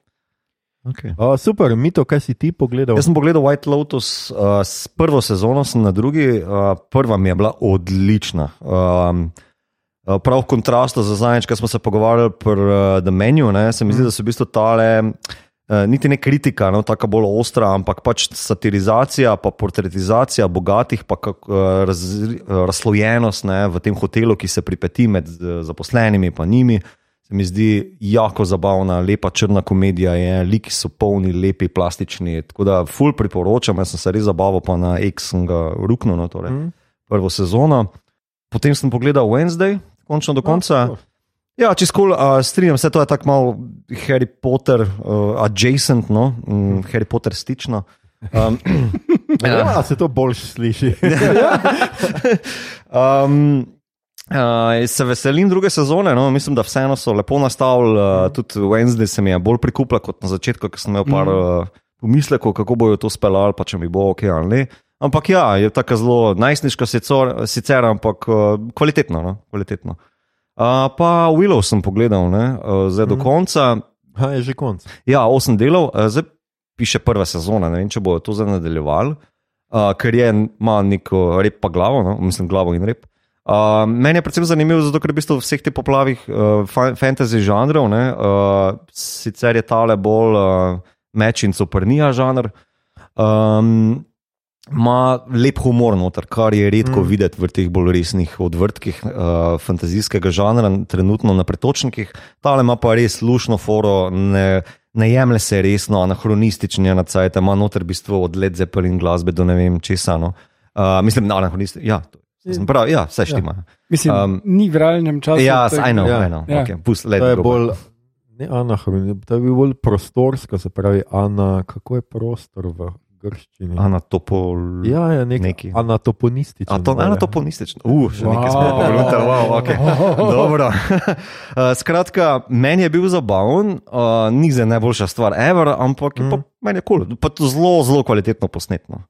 Okay. O, super, Mito, kaj si ti pogledal? Jaz sem pogledal White Lotus, uh, s prvo sezono sem na drugi, uh, prva mi je bila odlična. Um, uh, prav v kontrastu za zadnjič, ko smo se pogovarjali pri uh, The Menu, ne, se mi zdi, da so v bistvu tale. Uh, niti ne kritika, no, tako bolj ostra, ampak pač satirizacija, pa portretizacija bogatih, pa kak, uh, raz, uh, razslojenost ne, v tem hotelu, ki se pripeti med uh, zaposlenimi in njimi. Se mi zdi jako zabavna, lepa črna komedija je, liki so polni, lepi, plastični. Tako da, ful priporočam, jaz sem se res zabaval, pa na ga ruknil, no, torej, Mm. prvo sezono. Potem sem pogledal Wednesday, končno do konca. No, Ja, če skol, uh, strinjam se, to je tako malo Harry Potter, uh, adjacent, no, mm, Harry Potter stično. Um, Ja, se to bolj sliši. um, uh, se veselim druge sezone, no? mislim, da vseeno so lepo nastavili, uh, tudi Wednesday se mi je bolj prikupila kot na začetku, ker sem imel par uh, pomislekov, kako bojo to speljali, pa če mi bo ok ali ne. Ampak ja, je tako zelo najstniško sicer, sicer ampak uh, kvalitetno. No? kvalitetno. Uh, pa Willow sem pogledal, ne? uh, zdaj do Mhm. konca. Ha, je že konc. Ja, osem delov, uh, zdaj piše prva sezona, ne vem, če bojo to zdaj nadaljevali, uh, ker je ima neko rep pa glavo, no? mislim glavo in rep. Uh, meni je predvsem zanimivo, zato ker v bistvu vseh teh poplavih uh, fa- fantasy žanrov, ne, uh, sicer je tale bolj uh, meč in soprnija žanr. Um, Ma lep humor noter, kar je redko mm. Videti v teh bolj resnih odvrtkih uh, fantazijskega žanra, trenutno na pretočnikih. Tale ima pa res lušno foro, ne, ne jemlje se resno, anahronistični je na cajt, ima noter v bistvu od Led Zeppelin glasbe do ne vem česa. No. Uh, mislim, na anahronistični, ja, to- prav, ja, vse štima. Mislim, Um, ni v realnem času. Ja, I know, Ja. I know. Ja. Okay, pust, let To je bolj, ne anahron, to je bolj prostorsko, se pravi, ana, kako je prostor v grščini. Anatopol. Ja, je nek, Neki. anatoponističen. A to je ja. anatoponistično. Uh, še nekaj smo Wow. pogledali. Wow, okay. Dobro. Uh, skratka, meni je bil zabaven, uh, ni za najboljša stvar, ever, ampak je pa, Mm. meni je kul, cool. pa to zelo, zelo kvalitetno posnetno.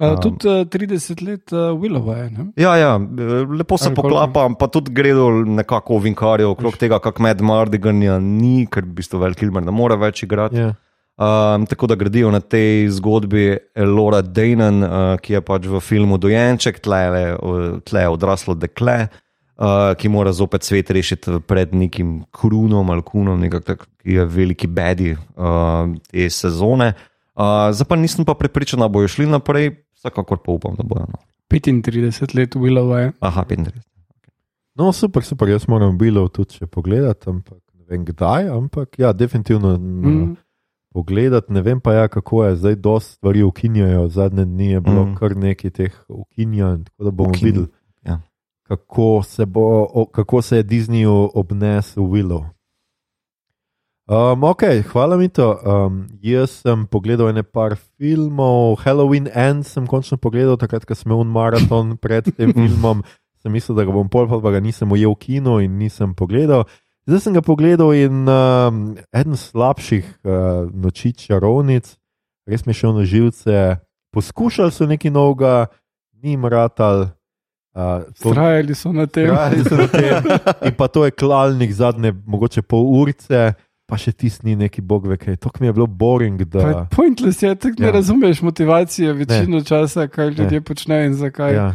Uh, tudi uh, 30 let uh, Willova je. Ne? Ja, ja, eh, lepo se poklapa, pa tudi gredo nekako ovinkarje okrog tega, kako med Mardiganja ni, ker v bistvu Vel Kilmer ne more več igrati. Ja. Um, tako da gradijo na tej zgodbi Laura Daynon, uh, ki je pač v filmu Dojenček, tle tle odraslo dekle, uh, ki mora zopet svet rešiti pred nekim krunom ali kunom, nekak tak, ki je veliki bedi uh, te sezone. Uh, zdaj pa nisem pa prepričan, da bojo šli naprej, vsekakor pa upam, da bojo. No. 35 let Willova je. Aha, 35. No, super, super, jaz moram bilo tudi še pogledati, ampak ne vem kdaj, ampak ja, definitivno mm. Pogledati. Ne vem pa ja, kako je zdaj, dosti stvari ukinjajo, zadnje dni je bilo Mm. kar nekaj teh ukinjanj, tako da bomo Ukin- videli, ja. kako, se bo, kako se je Disneyu obnesel Willow. Um, ok, hvala mi to. Um, jaz sem pogledal ene par filmov, Halloween End sem končno pogledal, takrat, ko sem imel maraton pred tem filmom. Sem mislil, da ga bom pol, pa ga nisem ujel v kino in nisem pogledal. Zdaj sem ga pogledal in um, eden slabših uh, noči čarovnic, res mi je šel na živce. Poskušali so nekaj novega, ni jim ratal. Uh, Trajali so na tem. Trajali so na tem. In pa to je klalnik zadnje, mogoče pol urice, pa še tisti neki bog ve kaj. To mi je bilo boring. Pa Da, je Pointless je, tako ne Ja. razumeš motivacije večino ne. časa, kaj ljudje Ne. počnejo in zakaj. ja,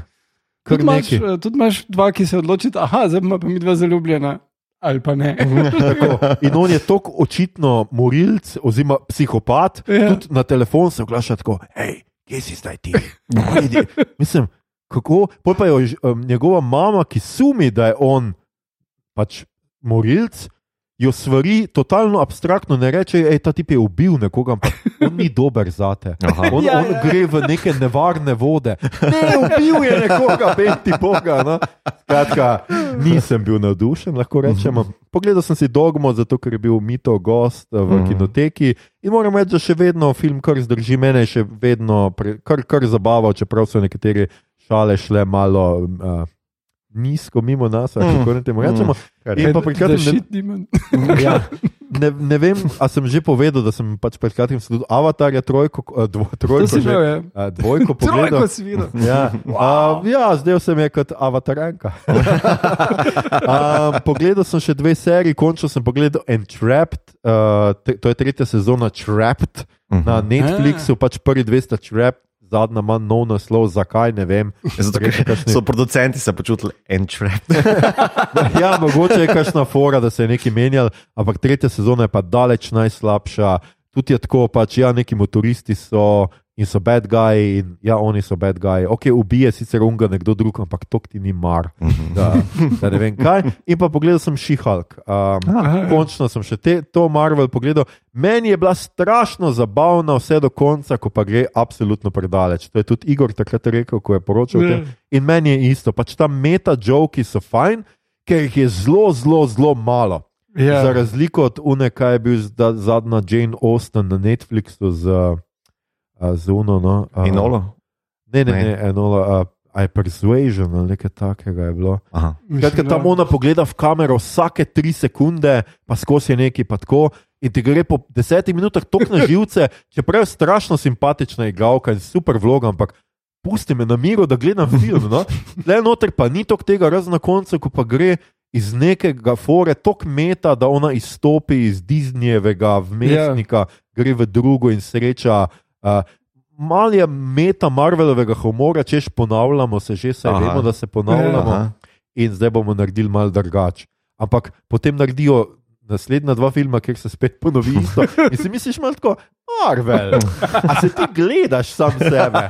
Tudi imaš, eh, tudi imaš dva, ki se odločita, aha, zdaj pa mi dva zaljubljena, ali pa ne. Tako. In on je tako očitno morilc, oziroma psihopat, Ja. tudi na telefon se oglaša tako, hej, kje si zdaj ti? Pojdi." Mislim, kako. Pol pa je um, njegova mama, ki sumi, da je on pač morilc. Jo stvari totalno abstraktno, ne reče, da ta tip je ubil nekoga, ampak on ni dober za te. Aha. On, Ja, on ja. gre v neke nevarne vode. Ne, ubil je nekoga, benti Boga. No? Skratka, nisem bil navdušen, lahko rečemo. Pogledal sem si dogmo, zato ker je bil mito gost eh, v Mhm. kinoteki in moram reči, da še vedno film, kar zdrži mene, je še vedno pre, kar, kar zabaval, čeprav so nekatere šale šle malo uh, nizko mimo nas, ali kako ne temu rečemo. Kar In pa pri kratkem ne, ja, ne, ne vem, a sem že povedal, da sem pač pred kratkim tudi Avatarja trojko, eh, dvo, trojko, že, imel, ja. eh, dvojko pogledal. Trojko si videl. Ja, wow. uh, ja zdaj sem je kot avatarenka. um, pogledal sem še dve seriji, končno sem pogledal Entrapped, uh, te, to je tretja sezona Trapped Mhm. na Netflixu, pač prvi dve sta Trapped, zadnja ima nov naslov, zakaj ne vem. Zato, ker kakšni- so producenti se počutili entrapped. Ja, mogoče je kakšna fora, da se je nekaj menjal, ampak tretja sezona je pa daleč najslabša. Tudi je tako, pač ja, neki motoristi so in so bad guys, in ja, oni so bad guys. Ok, ubije sicer unga nekdo drug, ampak to ti ni mar. Da, da ne vem kaj. In pa pogledal sem Šihalk. Um, Aha, ja. končno sem še te, to Marvel pogledal. Meni je bila strašno zabavna vse do konca, ko pa gre absolutno predaleč. To je tudi Igor takrat rekel, ko je poročal o tem. In meni je isto, pač tam meta-joki so fajn, ker jih je zelo, zelo, zelo malo. Ja. Za razliko od une, kaj je bil zadnja Jane Austen na Netflixu z, uh, z Uno. No, uh, Inolo. Ne, ne, Ne. ne, enola. Uh, A je persuasion ali nekaj takega je bilo. Ja. tam ona pogleda v kamero vsake tri sekunde, pa skozi neki pa tako. In ti gre po desetih minutah tok na živce, čeprav je strašno simpatična igralka in super vloga, ampak pusti me na miru, da gledam film. No? Le noter pa ni tok tega, razen na koncu, ko pa gre iz nekega fore, tok meta, da ona izstopi iz Disneyjevega vmesnika, yeah. gre v drugo in sreča. Uh, Mal je meta Marvelovega humora, češ ponavljamo se že, saj Aha. vemo, da se ponavljamo Aha. in zdaj bomo naredili malo drugače. Ampak potem naredijo naslednja dva filma, kjer se spet ponovi isto. In si misliš, malo tako, Marvel, a se ti gledaš sam sebe.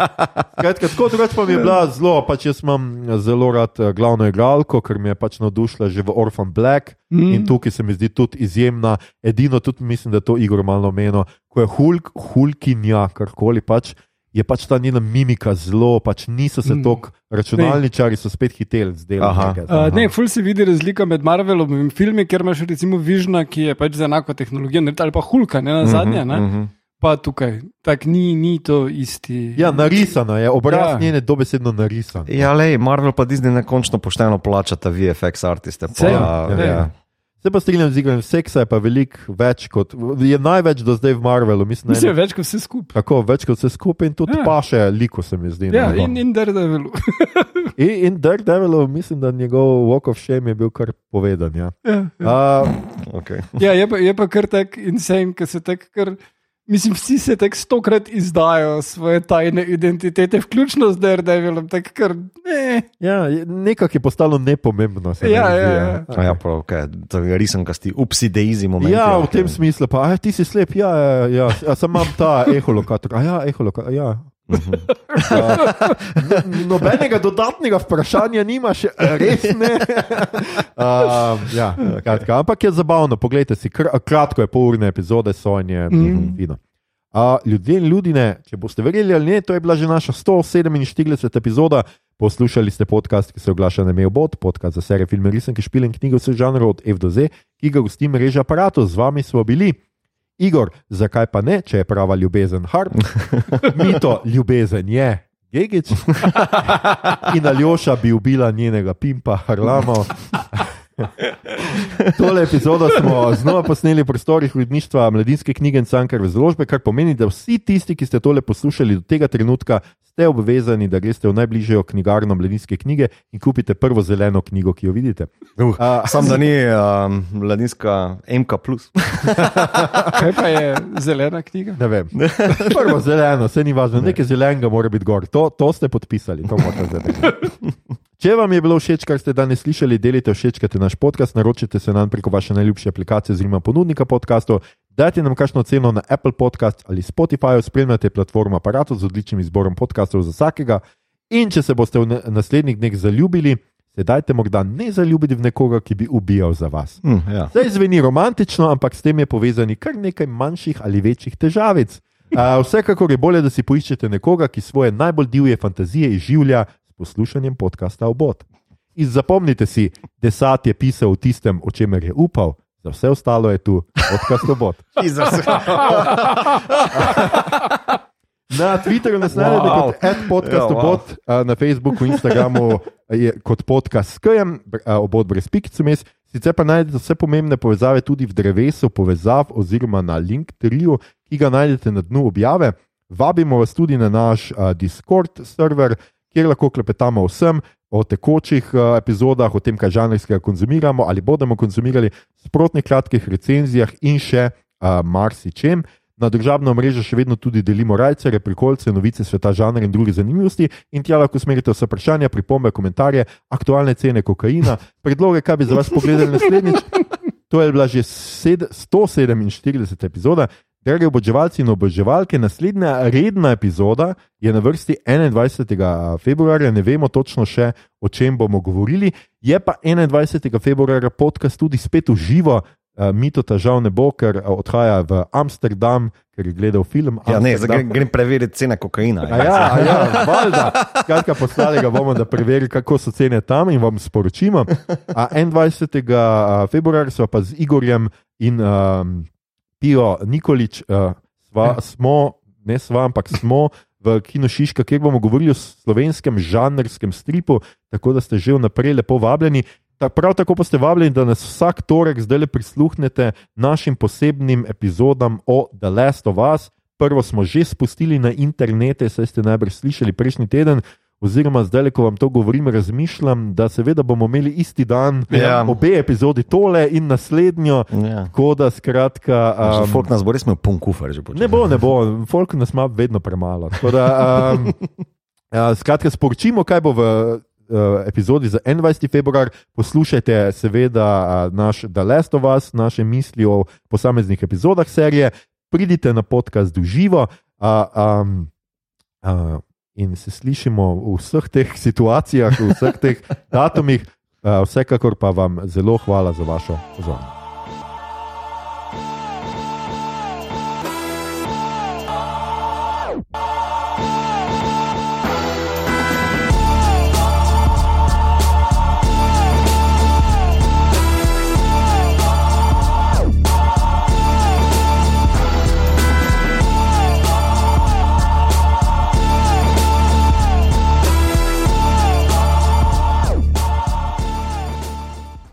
Skratka, tako drugače pa mi je bila zelo, pač jaz imam zelo rad eh, glavno igralko, ker mi je pač navdušila že v Orphan Black. Mm. In tukaj se mi zdi tudi izjemna, edino tudi mislim, da je to Igor malo menil, ko je Hulk, Hulkinja, karkoli pač. Je pač ta njena mimika zelo, pač niso se Mm. tako, računalničari so spet hiteli z delom. Aha. nekaj. Uh, ne, ful se vidi razlika med Marvelovimi filmi, ker imaš recimo Vižna, ki je pač za enako tehnologijo, ali pa Hulka, ne na zadnje, ne? Mhm. pa tukaj. Tak ni, ni to isti. Ja, narisana je, obraz Ja. njene dobesedno narisan. Ja, lej, Marvel pa Disney nekončno pošteno plačata VFX artiste. Pa, Sej, ja, ja. ja. Se pa strinjam z igrom, seksa je pa veliko več kot, je največ do zdaj v Marvelu, mislim, Mislim, več kot vse skupaj. tako več kot vse skupaj in tudi Ja. ja. pa še liko se mi zdi. Ja, no. in, in Daredevil. in, in Daredevil, mislim, da njegov Walk of Shame je bil kar povedan. Ja. ja, ja. Uh, Okay. ja je, pa, je pa kar tak insane, ker se tak kar. Mislim, vsi se tako stokrat izdajo svoje tajne identitete, vključno z Daredevilom, kar ne. ja, je- nekako je postalo nepomembno. se mi Ja, ja, ja. A ja, prav, okay. to je risankasti, upsi daisy moment. Ja, v tem smislu, pa a, ti si slep, ja, ja, ja, ja sem imam ta eholokator. A ja, eholokator, ja. No- Nobenega dodatnega vprašanja nimaš, res ne. Um, ja, kratka, ampak je zabavno, poglejte si, kr kratko je pol urne epizode, sonje, mm. fino. A, ljudje in ljudje, če boste verjeli ali ne, to je bila že naša 147. epizoda. Poslušali ste podcast, ki se oglaša na Mailbot, podcast za serije filme, risanke, špile in knjige vseh žanrov od F do Z, ki ga gosti mreža aparatov. Z vami smo bili. Igor, zakaj pa ne, če je prava ljubezen harp? Mito, ljubezen je. Gegič. In Aljoša bi ubila njenega pimpa, Harlamo. Tole epizodo smo znova posneli v prostorih uredništva Mladinske knjige in Cankarve založbe, kar pomeni, da vsi tisti, ki ste tole poslušali do tega trenutka, ste obvezani, da greste v najbližjo knjigarno Mladinske knjige in kupite prvo zeleno knjigo, ki jo vidite. Uh, A, Sam da ni um, mladinska MK. Kaj pa je zelena knjiga? Ne vem. Prvo zeleno, vse ni važno, nekaj zelenega mora biti gor. To, to ste podpisali, to morate zdaj. Če vam je bilo všeč, kar ste danes slišali, delite, všečkajte naš podcast, naročite se nam preko vaše najljubše aplikacije oziroma ponudnika podcastov, dajte nam kakšno ceno na Apple Podcast ali Spotify, spremljate platformo aparatov z odličnim izborom podcastov za vsakega. In če se boste v naslednjih dneh zaljubili, se dajte morda ne zaljubiti v nekoga, ki bi ubijal za vas. Hm, ja. Zdaj zveni romantično, ampak s tem je povezani kar nekaj manjših ali večjih težavic. Uh, vsekakor je bolje, da si poiščete nekoga, ki svoje najbolj divje fantazije izživlja s poslušanjem podcasta Obot. In zapomnite si, desat je pisal o tistem, o čemer je upal, za vse ostalo je tu podcast Obot. Na Twitterju nas najdete Wow. kot podcast, Ja, wow. obod, a, na Facebooku, Instagramu je kot podcast s KM, obod brez pikice mes. Sicer pa najdete vse pomembne povezave tudi v drevesu povezav oziroma na Linktree, ki ga najdete na dnu objave. Vabimo vas tudi na naš a, Discord server, kjer lahko klepetamo vsem, o tekočih a, epizodah, o tem, kaj žanrskega konzumiramo ali bomo konzumirali, sprotnih kratkih recenzijah in še a, marsičem. Na državno mrežo še vedno tudi delimo rajce, prikolce, novice sveta, žanra in druge zanimivosti. In tja lahko usmerite vse vprašanja, pripombe, komentarje, aktualne cene kokaina, predloge, kaj bi za vas pogledali naslednjič. To je bila že sed, 147 epizoda. Dragi oboževalci in oboževalke, naslednja redna epizoda je na vrsti 21. februarja, ne vemo točno še, o čem bomo govorili. Je pa 21. februarja podcast tudi spet v živo. Uh, Mito ta žal ne bo, ker odhaja v Amsterdam, ker je gledal film. Ja, ne, Amsterdam. zdaj grem, grem preveriti cene kokaina. A ja, a ja, valjda. Skratka, poslali ga bomo, da preveri, kako so cene tam in vam sporočimo. A 21. februarja smo pa z Igorjem in um, Pijo Nikolič, uh, sva, smo, ne sva, ampak smo v Kino Šiška, kjer bomo govorili o slovenskem žanrskem stripu, tako da ste že vnaprej lepo vabljeni. Ta, prav tako pa ste vabljeni, da nas vsak torek zdaj le prisluhnete našim posebnim epizodam o The Last of Us. Prvo smo že spustili na internete, saj ste najbrž slišali prejšnji teden, oziroma zdaj, ko vam to govorim, razmišljam, da seveda bomo imeli isti dan Ja. obe epizodi, tole in naslednjo. Ja. Tako da, skratka. Um, Folk nas bo res imel pun kufr že počasi. ne bo, ne bo, folk nas ima vedno premalo. Tako Da, um, uh, skratka, sporočimo, kaj bo v uh, epizodi za 21. februar. Poslušajte, seveda, uh, naš The Last of Us, naše misli o posameznih epizodah serije. Pridite na podcast v živo. Uh, um, uh, In se slišimo v vseh teh situacijah, v vseh teh datumih, Uh, vsekakor pa vam zelo hvala za vašo pozornost.